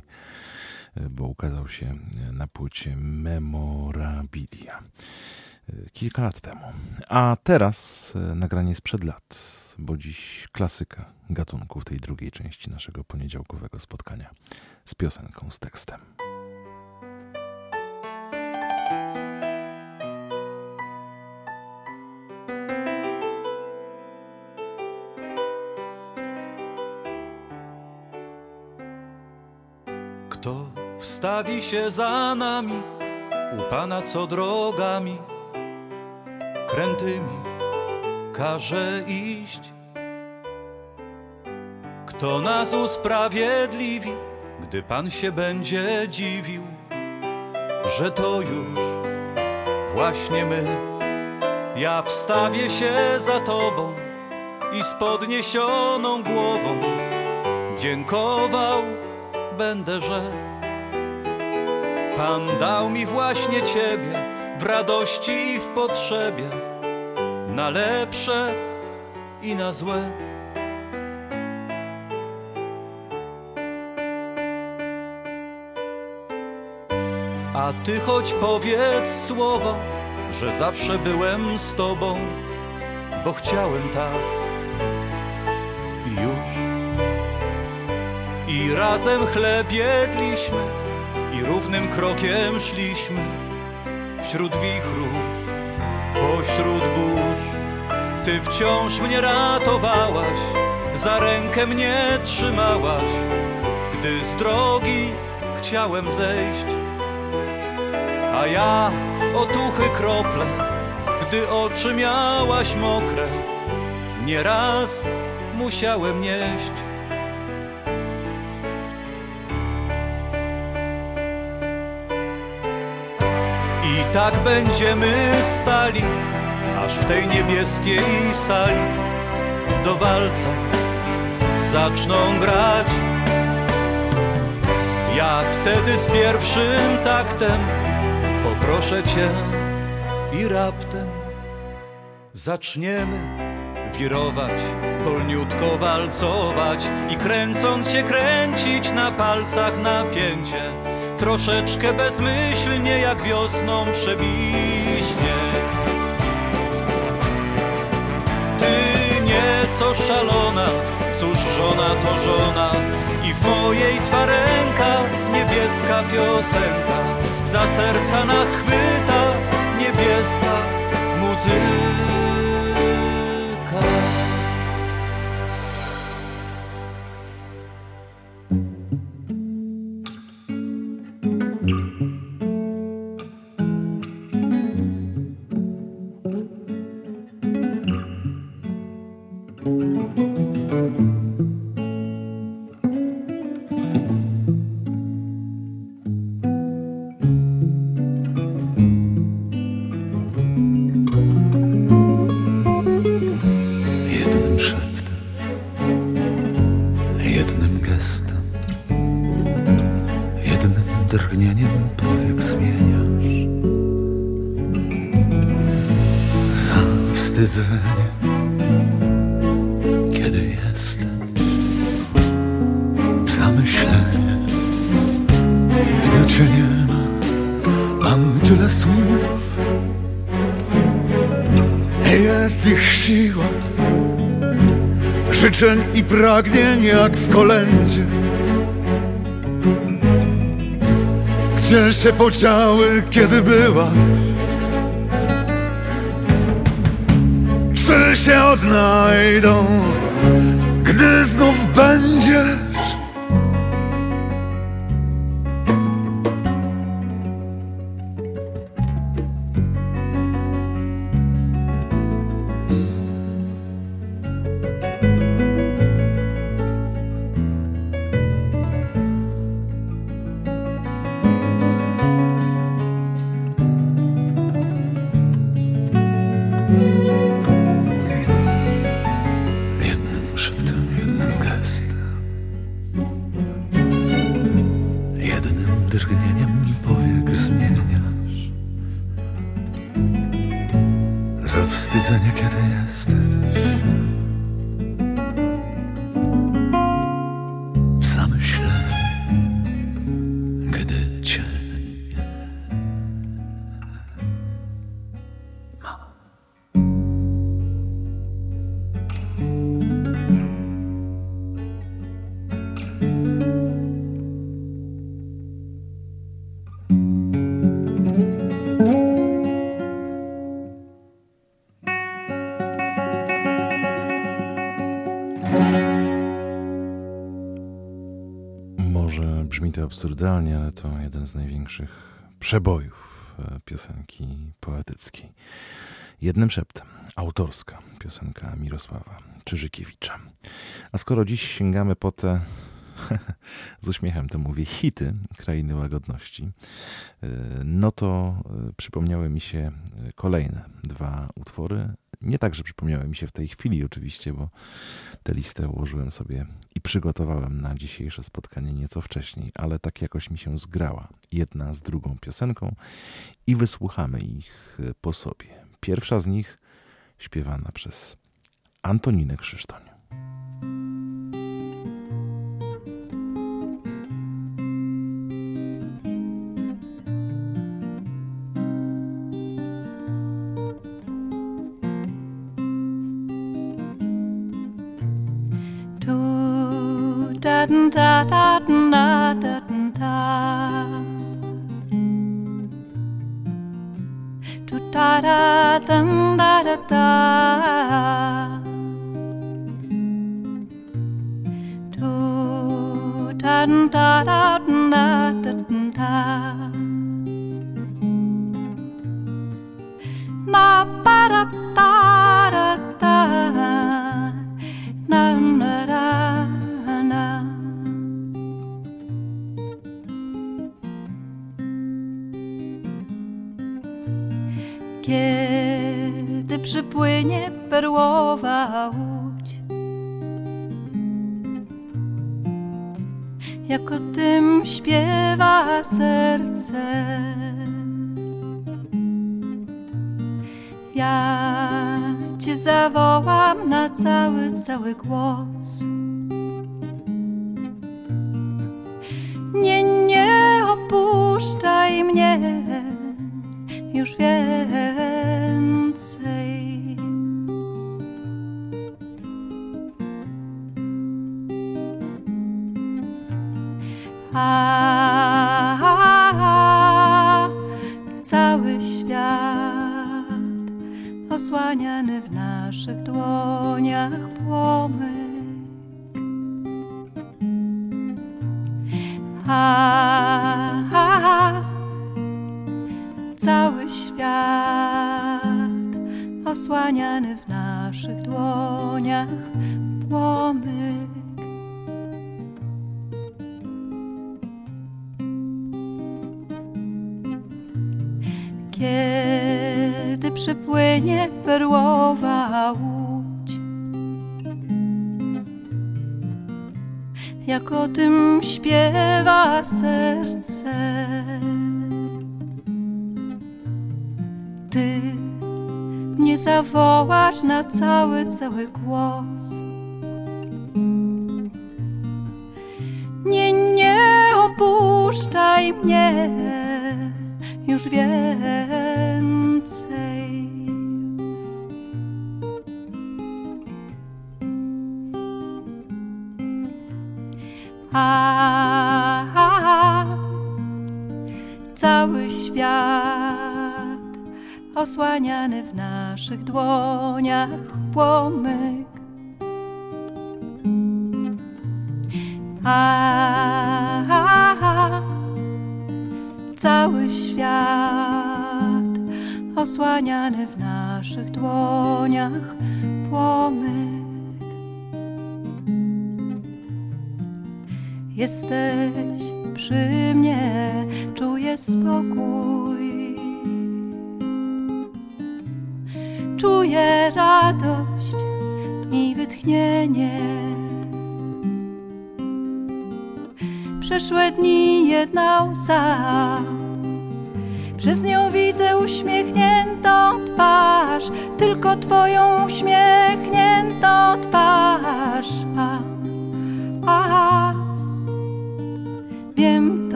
e, bo ukazał się e, na płycie Memorabilia kilka lat temu. A teraz nagranie sprzed lat, bo dziś klasyka gatunku w tej drugiej części naszego poniedziałkowego spotkania z piosenką, z tekstem. Wstawi się za nami, u Pana co drogami krętymi każe iść? Kto nas usprawiedliwi, gdy Pan się będzie dziwił, że to już właśnie my? Ja wstawię się za Tobą i z podniesioną głową dziękował będę, że Pan dał mi właśnie Ciebie w radości i w potrzebie, na lepsze i na złe. A Ty choć powiedz słowo, że zawsze byłem z Tobą, bo chciałem tak i już. I razem chleb jedliśmy i równym krokiem szliśmy wśród wichrów, pośród burz. Ty wciąż mnie ratowałaś, za rękę mnie trzymałaś, gdy z drogi chciałem zejść. A ja otuchy krople, gdy oczy miałaś mokre, nieraz musiałem nieść. Tak będziemy stali, aż w tej niebieskiej sali do walca zaczną grać. Ja wtedy z pierwszym taktem poproszę cię i raptem zaczniemy wirować, wolniutko walcować i kręcąc się kręcić na palcach napięcie troszeczkę bezmyślnie jak wiosną przebiśnie. Ty nieco szalona, cóż żona to żona i w mojej twa ręka niebieska piosenka za serca nas chwyta niebieska muzyka. Jak w kolędzie, Życie się podziały, kiedy była? Czy się odnajdą, gdy znów będziesz absurdalnie, ale to jeden z największych przebojów e, piosenki poetyckiej. Jednym szeptem, autorska piosenka Mirosława Czyżykiewicza. A skoro dziś sięgamy po te, z uśmiechem to mówię, hity Krainy Łagodności, e, no to e, przypomniały mi się e, kolejne dwa utwory. Nie tak, że przypomniały mi się w tej chwili oczywiście, bo tę listę ułożyłem sobie i przygotowałem na dzisiejsze spotkanie nieco wcześniej, ale tak jakoś mi się zgrała jedna z drugą piosenką i wysłuchamy ich po sobie. Pierwsza z nich śpiewana przez Antoninę Krzysztoń. da da da da da do da da da da da da. Do da da da.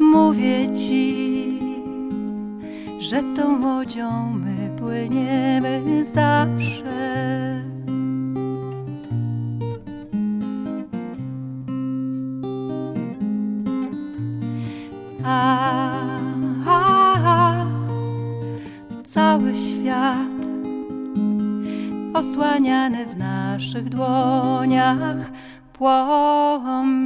mówię ci, że tą łodzią my płyniemy zawsze. A, cały świat osłaniany w naszych dłoniach poids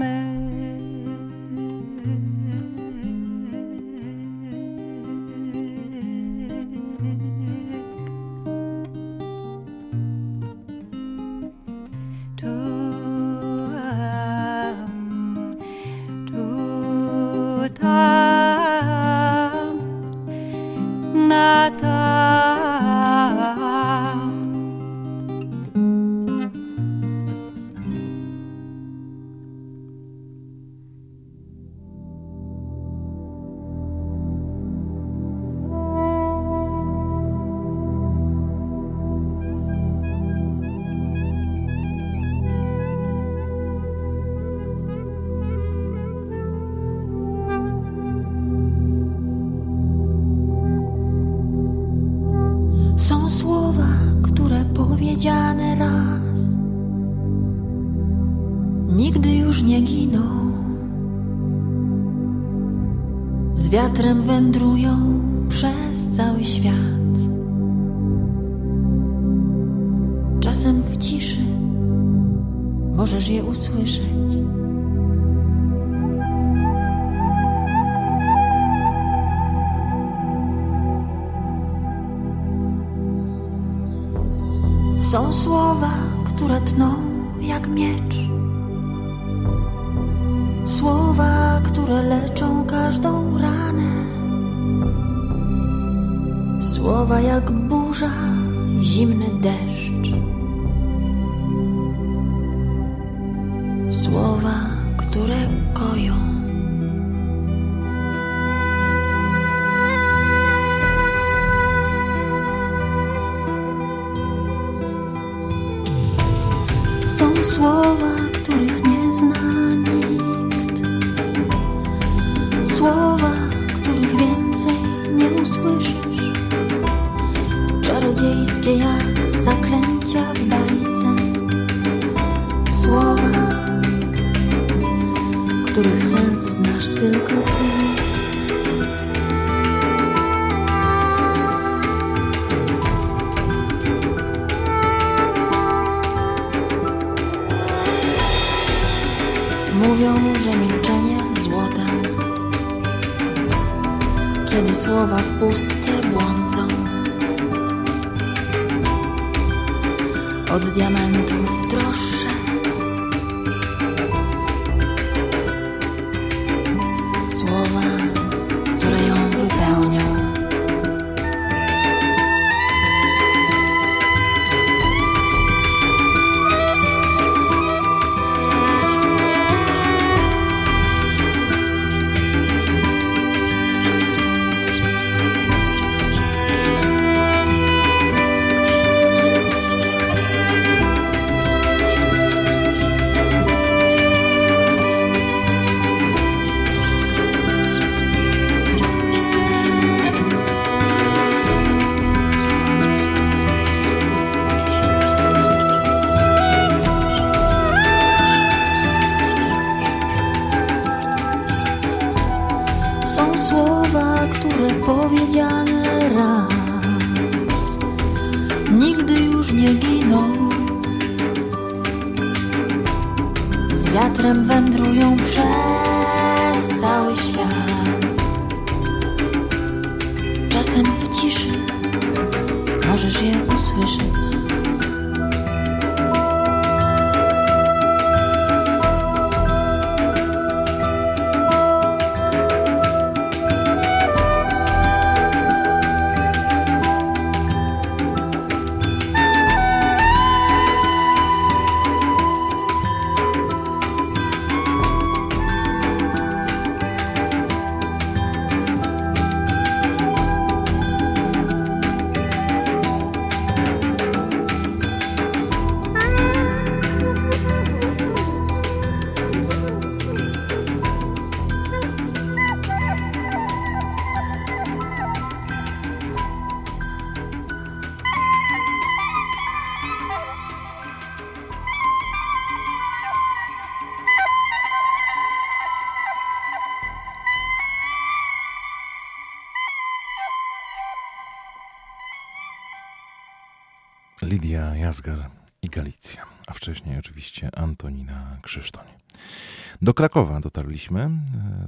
Do Krakowa dotarliśmy e,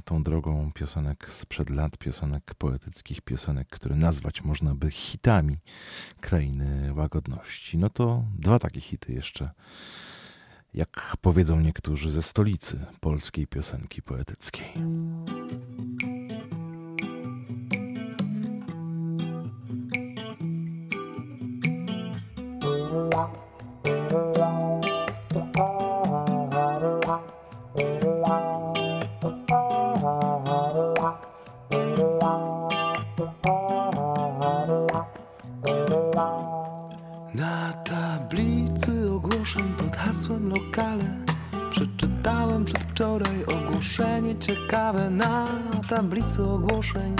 tą drogą piosenek sprzed lat, piosenek poetyckich, piosenek, które nazwać można by hitami krainy łagodności. No to dwa takie hity jeszcze, jak powiedzą niektórzy, ze stolicy polskiej piosenki poetyckiej. Przeczytałem przedwczoraj ogłoszenie ciekawe Na tablicy ogłoszeń.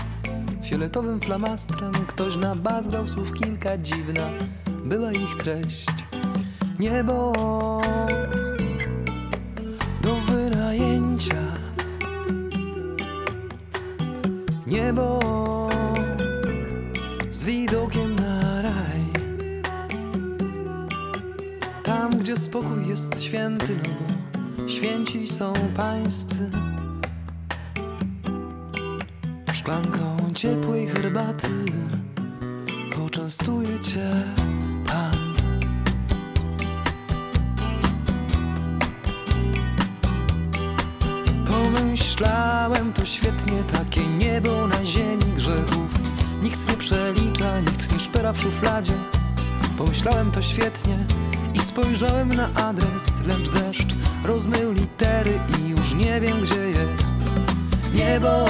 Fioletowym flamastrem Ktoś nabazgrał słów kilka dziwna. Była ich treść. Niebo. Do wynajęcia. Niebo spokój jest święty, no bo święci są pańscy. Szklanką ciepłej herbaty poczęstuje cię Pan. Pomyślałem to świetnie, takie niebo na ziemi grzechów. Nikt nie przelicza, nikt nie szpera w szufladzie. Pomyślałem to świetnie spojrzałem na adres, lecz deszcz rozmył litery i już nie wiem gdzie jest niebo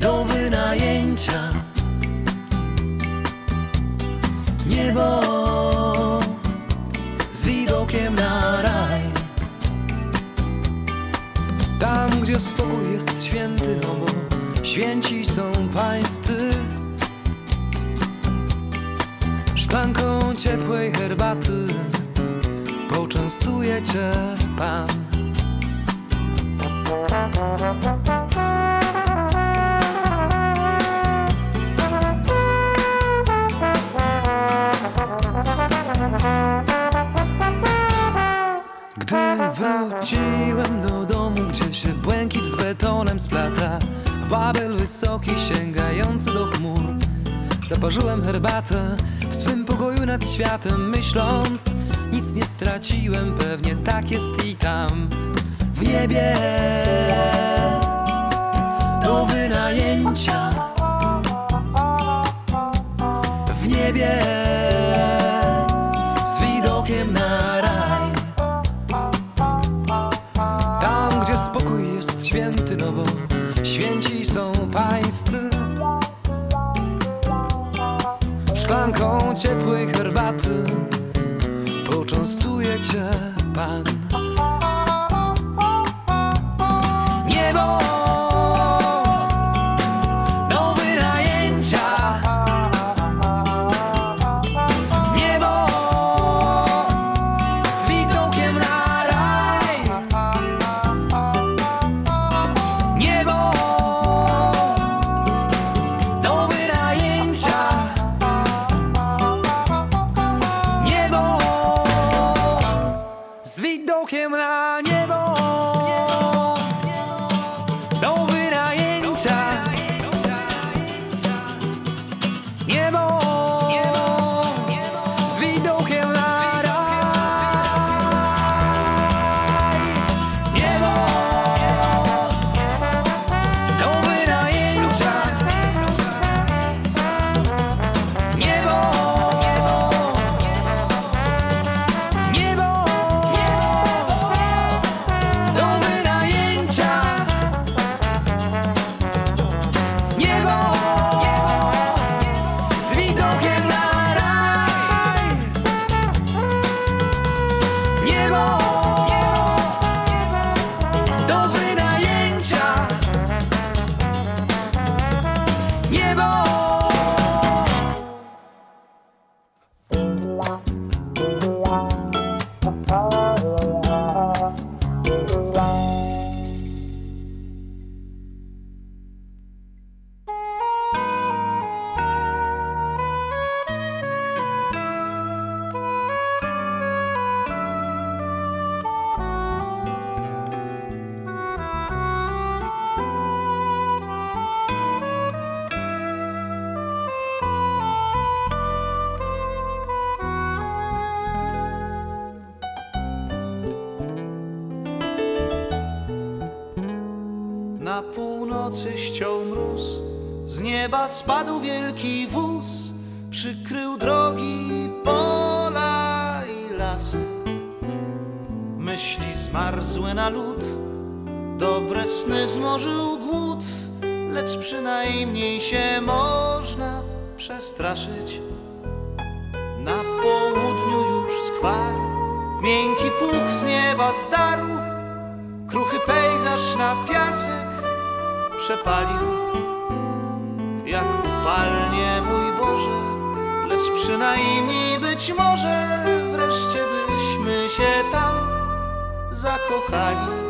do wynajęcia. Niebo z widokiem na raj. Tam, gdzie spokój jest święty, no bo święci są pańscy. Szklanką ciepłej herbaty poczęstuje cię Pan. Gdy wróciłem do domu, gdzie się błękit z betonem splata W Babel wysoki sięgający do chmur Zaparzyłem herbatę w swym pokoju nad światem Myśląc, nic nie straciłem, pewnie tak jest i tam. W niebie do wynajęcia. W niebie z widokiem na raj. Tam, gdzie spokój jest święty, no bo święci są pańscy. Szklanką ciepłej herbaty poczęstuje cię Pan. straszyć. Na południu już skwar, miękki puch z nieba zdarł, kruchy pejzaż na piasek przepalił, jak upalnie mój Boże, lecz przynajmniej być może wreszcie byśmy się tam zakochali.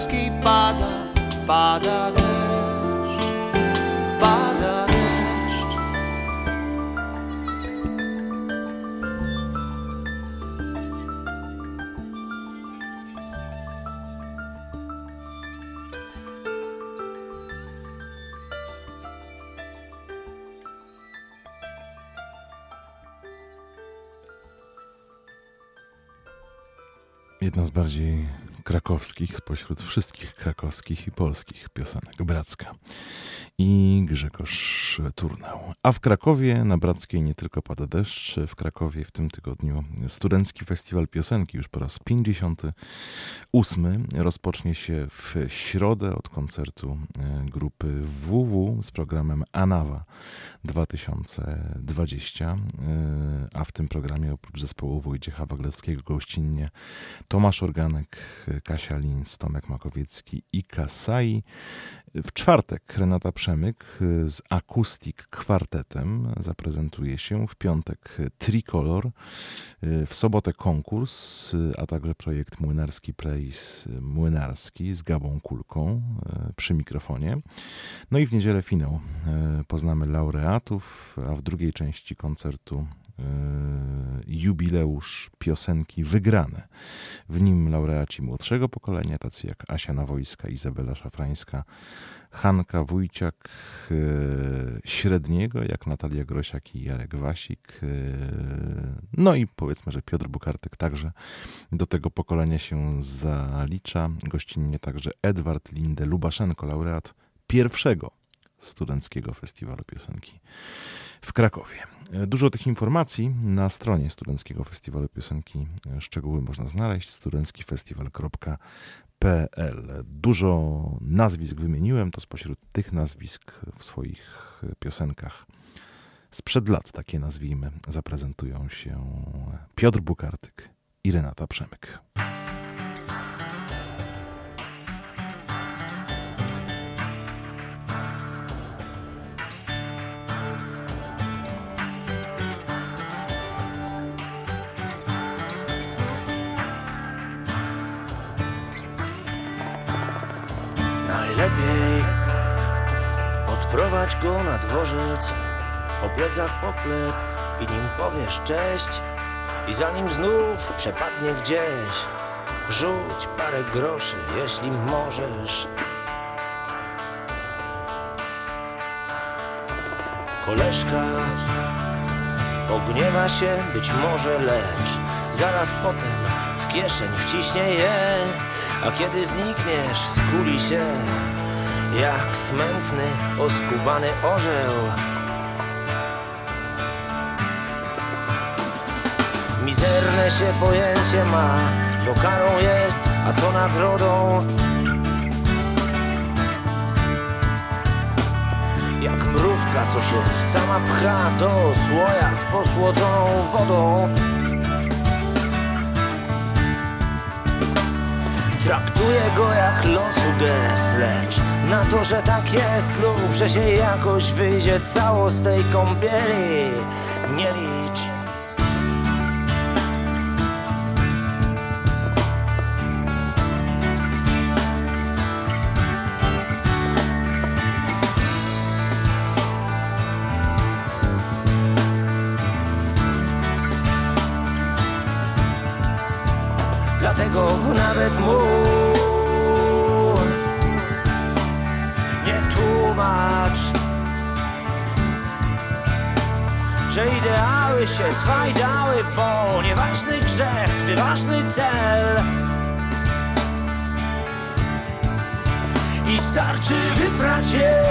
Polski pada, pada deszcz, pada deszcz. Jedna z bardziej krakowskich spośród wszystkich krakowskich i polskich piosenek. Bracka i Grzegorz Turnał. A w Krakowie na Brackiej nie tylko pada deszcz, w Krakowie w tym tygodniu Studencki Festiwal Piosenki. Już po raz 58 rozpocznie się w środę od koncertu e, grupy WW z programem Anawa 2020, e, a w tym programie oprócz zespołu Wojciecha Waglewskiego gościnnie Tomasz Organek, Kasia Lins, Tomek Makowiecki i Kasai. W czwartek Renata Przemyk z Acoustic Kwartetem zaprezentuje się. W piątek Tricolor. W sobotę konkurs, a także projekt Młynarski Place Młynarski z Gabą Kulką e, przy mikrofonie. No i w niedzielę finał. E, poznamy laureatów, a w drugiej części koncertu jubileusz piosenki wygrane. W nim laureaci młodszego pokolenia, tacy jak Asia Nawojska, Izabela Szafrańska, Hanka Wójciak e, średniego, jak Natalia Grosiak i Jarek Wasik. E, no i powiedzmy, że Piotr Bukartyk także do tego pokolenia się zalicza. Gościnnie także Edward Linde Lubaszenko, laureat pierwszego studenckiego festiwalu piosenki w Krakowie. E, dużo tych informacji na stronie Studenckiego Festiwalu Piosenki. Szczegóły można znaleźć studenckifestiwal.pl. Dużo nazwisk wymieniłem, to spośród tych nazwisk w swoich piosenkach sprzed lat, takie nazwijmy, zaprezentują się Piotr Bukartyk i Renata Przemyk. Go na dworzec, o plecach poklep i nim powiesz cześć. I zanim znów przepadnie gdzieś, rzuć parę groszy, jeśli możesz. Koleżka pogniewa się być może, lecz zaraz potem w kieszeń wciśnie je, a kiedy znikniesz, skuli się jak smętny, oskubany orzeł. Mizerne się pojęcie ma, co karą jest, a co nagrodą. Jak mrówka, co się sama pcha do słoja z posłodzoną wodą. Traktuję go jak losu gest, lecz na to, że tak jest lub że się jakoś wyjdzie cało z tej kąpieli, nie licz. Dlatego nawet mu że ideały się swajdały, bo nieważny grzech, gdy ważny cel. I starczy wybrać je.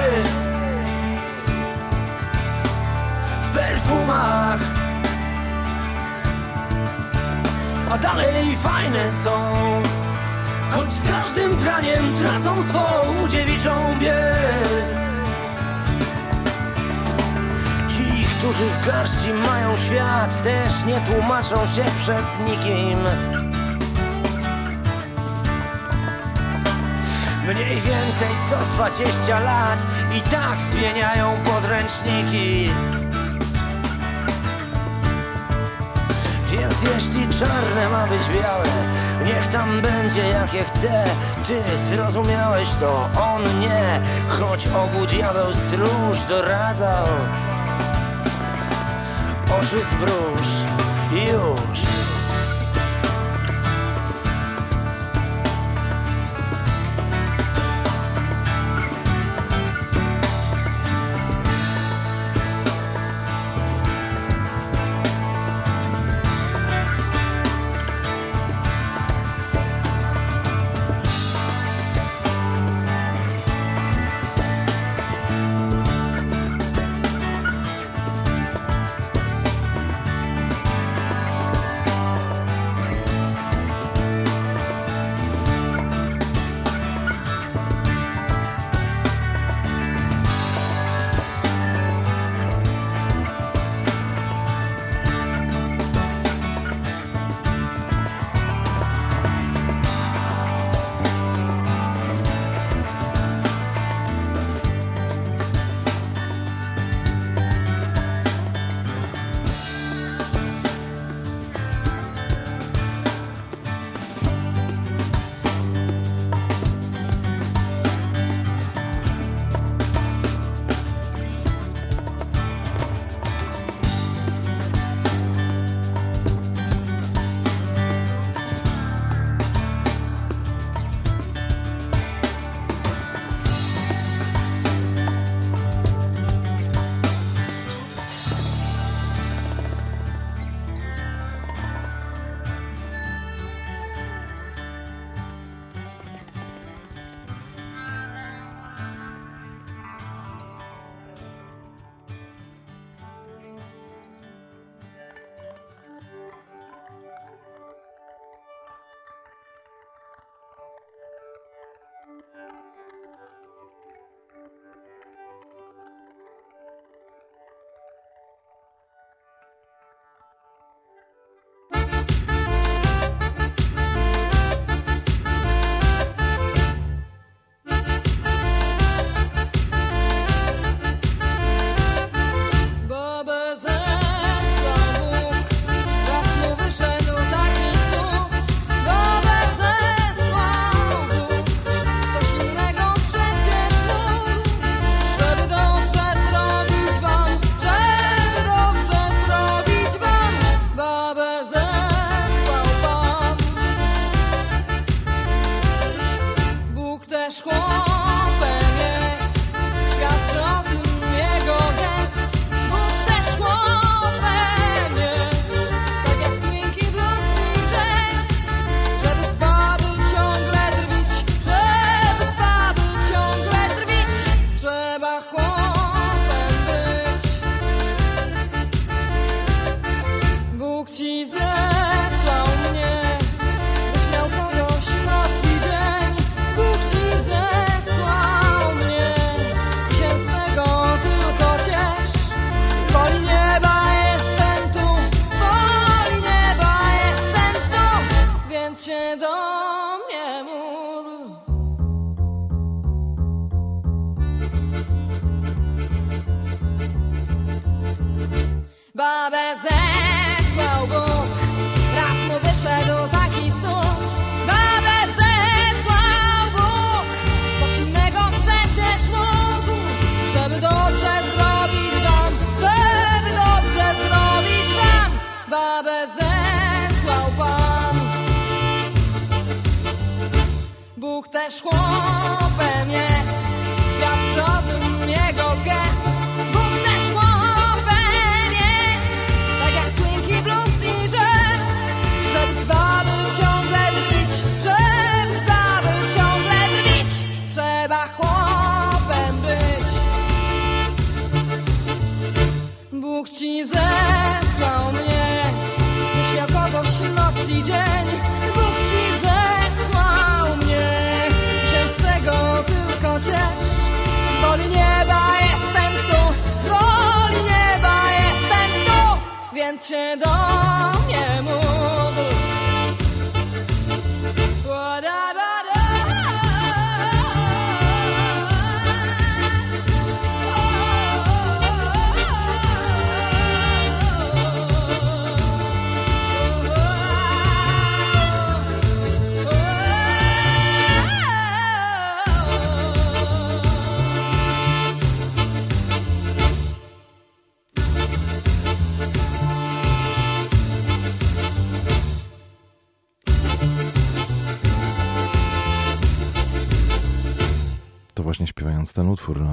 W perfumach. A dalej fajne są. Choć z każdym praniem tracą swą dziewiczą biel którzy w garści mają świat Też nie tłumaczą się przed nikim. Mniej więcej co 20 lat I tak zmieniają podręczniki. Więc jeśli czarne ma być białe Niech tam będzie jakie chce. Ty zrozumiałeś to, on nie. Choć obu diabeł stróż doradzał Oczy zbróż już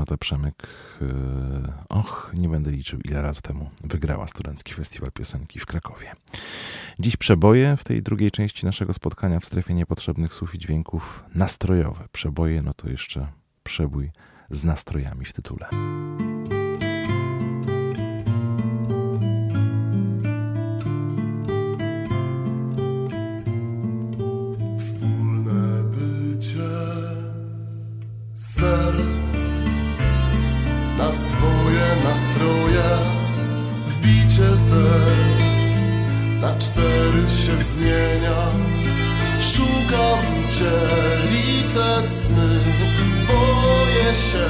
Renata Przemyk, yy, och, nie będę liczył ile lat temu wygrała Studencki Festiwal Piosenki w Krakowie. Dziś przeboje w tej drugiej części naszego spotkania w strefie niepotrzebnych słów i dźwięków nastrojowe. Przeboje, no to jeszcze przebój z nastrojami w tytule. Nas dwoje nastroje, wbicie serc, na cztery się zmienia. Szukam cię, liczę sny, boję się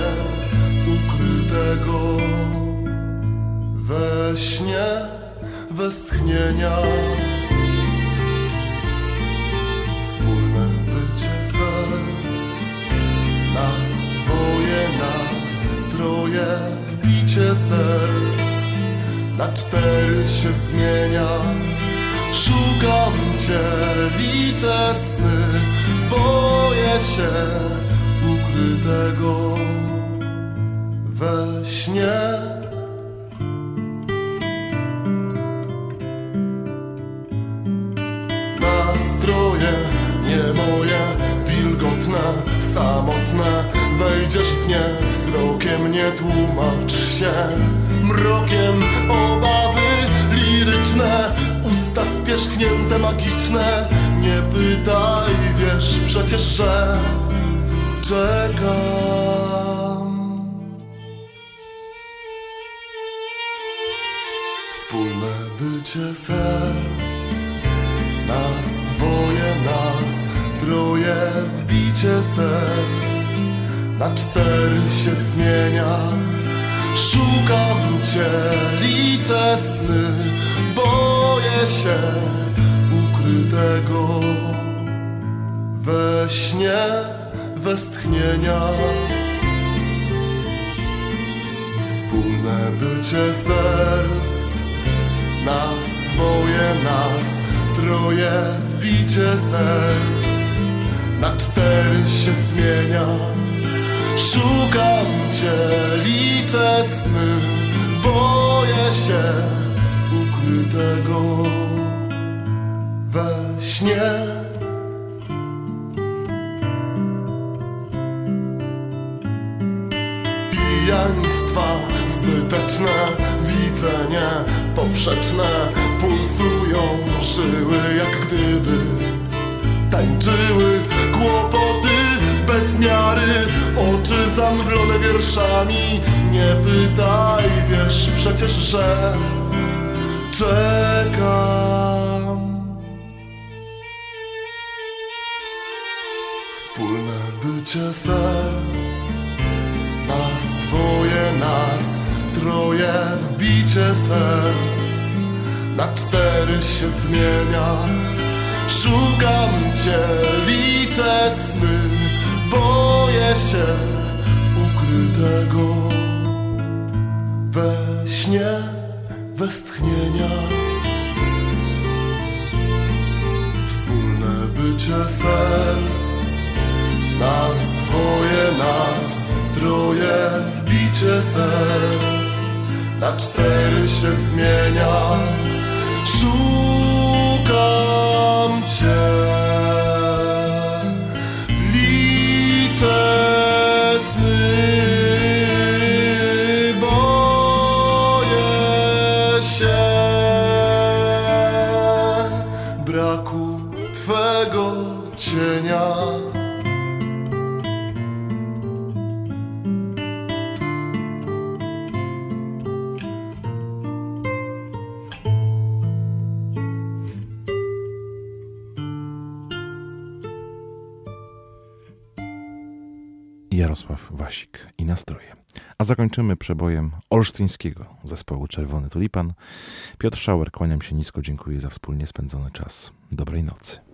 ukrytego we śnie westchnienia. Nas troje, wbicie serc, na cztery się zmienia. Szukam cię, liczę sny, boję się ukrytego we śnie. Nastroje nie moje, wilgotne, samotne Wejdziesz w nie wzrokiem, nie tłumacz się. Mrokiem obawy liryczne Usta spierzchnięte, magiczne. Nie pytaj, wiesz przecież, że czekam. Wspólne bycie serc. Nas dwoje, nas troje, wbicie serc Na cztery się zmienia. Szukam cię, liczę sny. Boję się ukrytego We śnie westchnienia. Wspólne bycie serc. Nas dwoje, nas troje wbicie serc. Na cztery się zmienia Szukam cię, liczę sny, boję się ukrytego we śnie. pijaństwa Zbyteczne widzenie poprzeczne Pulsują żyły jak gdyby Tańczyły kłopoty miary Oczy zamglone wierszami. Nie pytaj, wiesz przecież, że Czekam. Wspólne bycie serc Nas dwoje, nas troje Wbicie serc. Na cztery się zmienia Szukam cię, liczę boję się ukrytego we śnie, westchnienia. Wspólne bycie serc, nas dwoje, nas troje, wbicie serc, na cztery się zmienia. Szukam Cię. Wasik i nastroje. A zakończymy przebojem olsztyńskiego zespołu Czerwony Tulipan. Piotr Szauer, kłaniam się nisko, dziękuję za wspólnie spędzony czas. Dobrej nocy.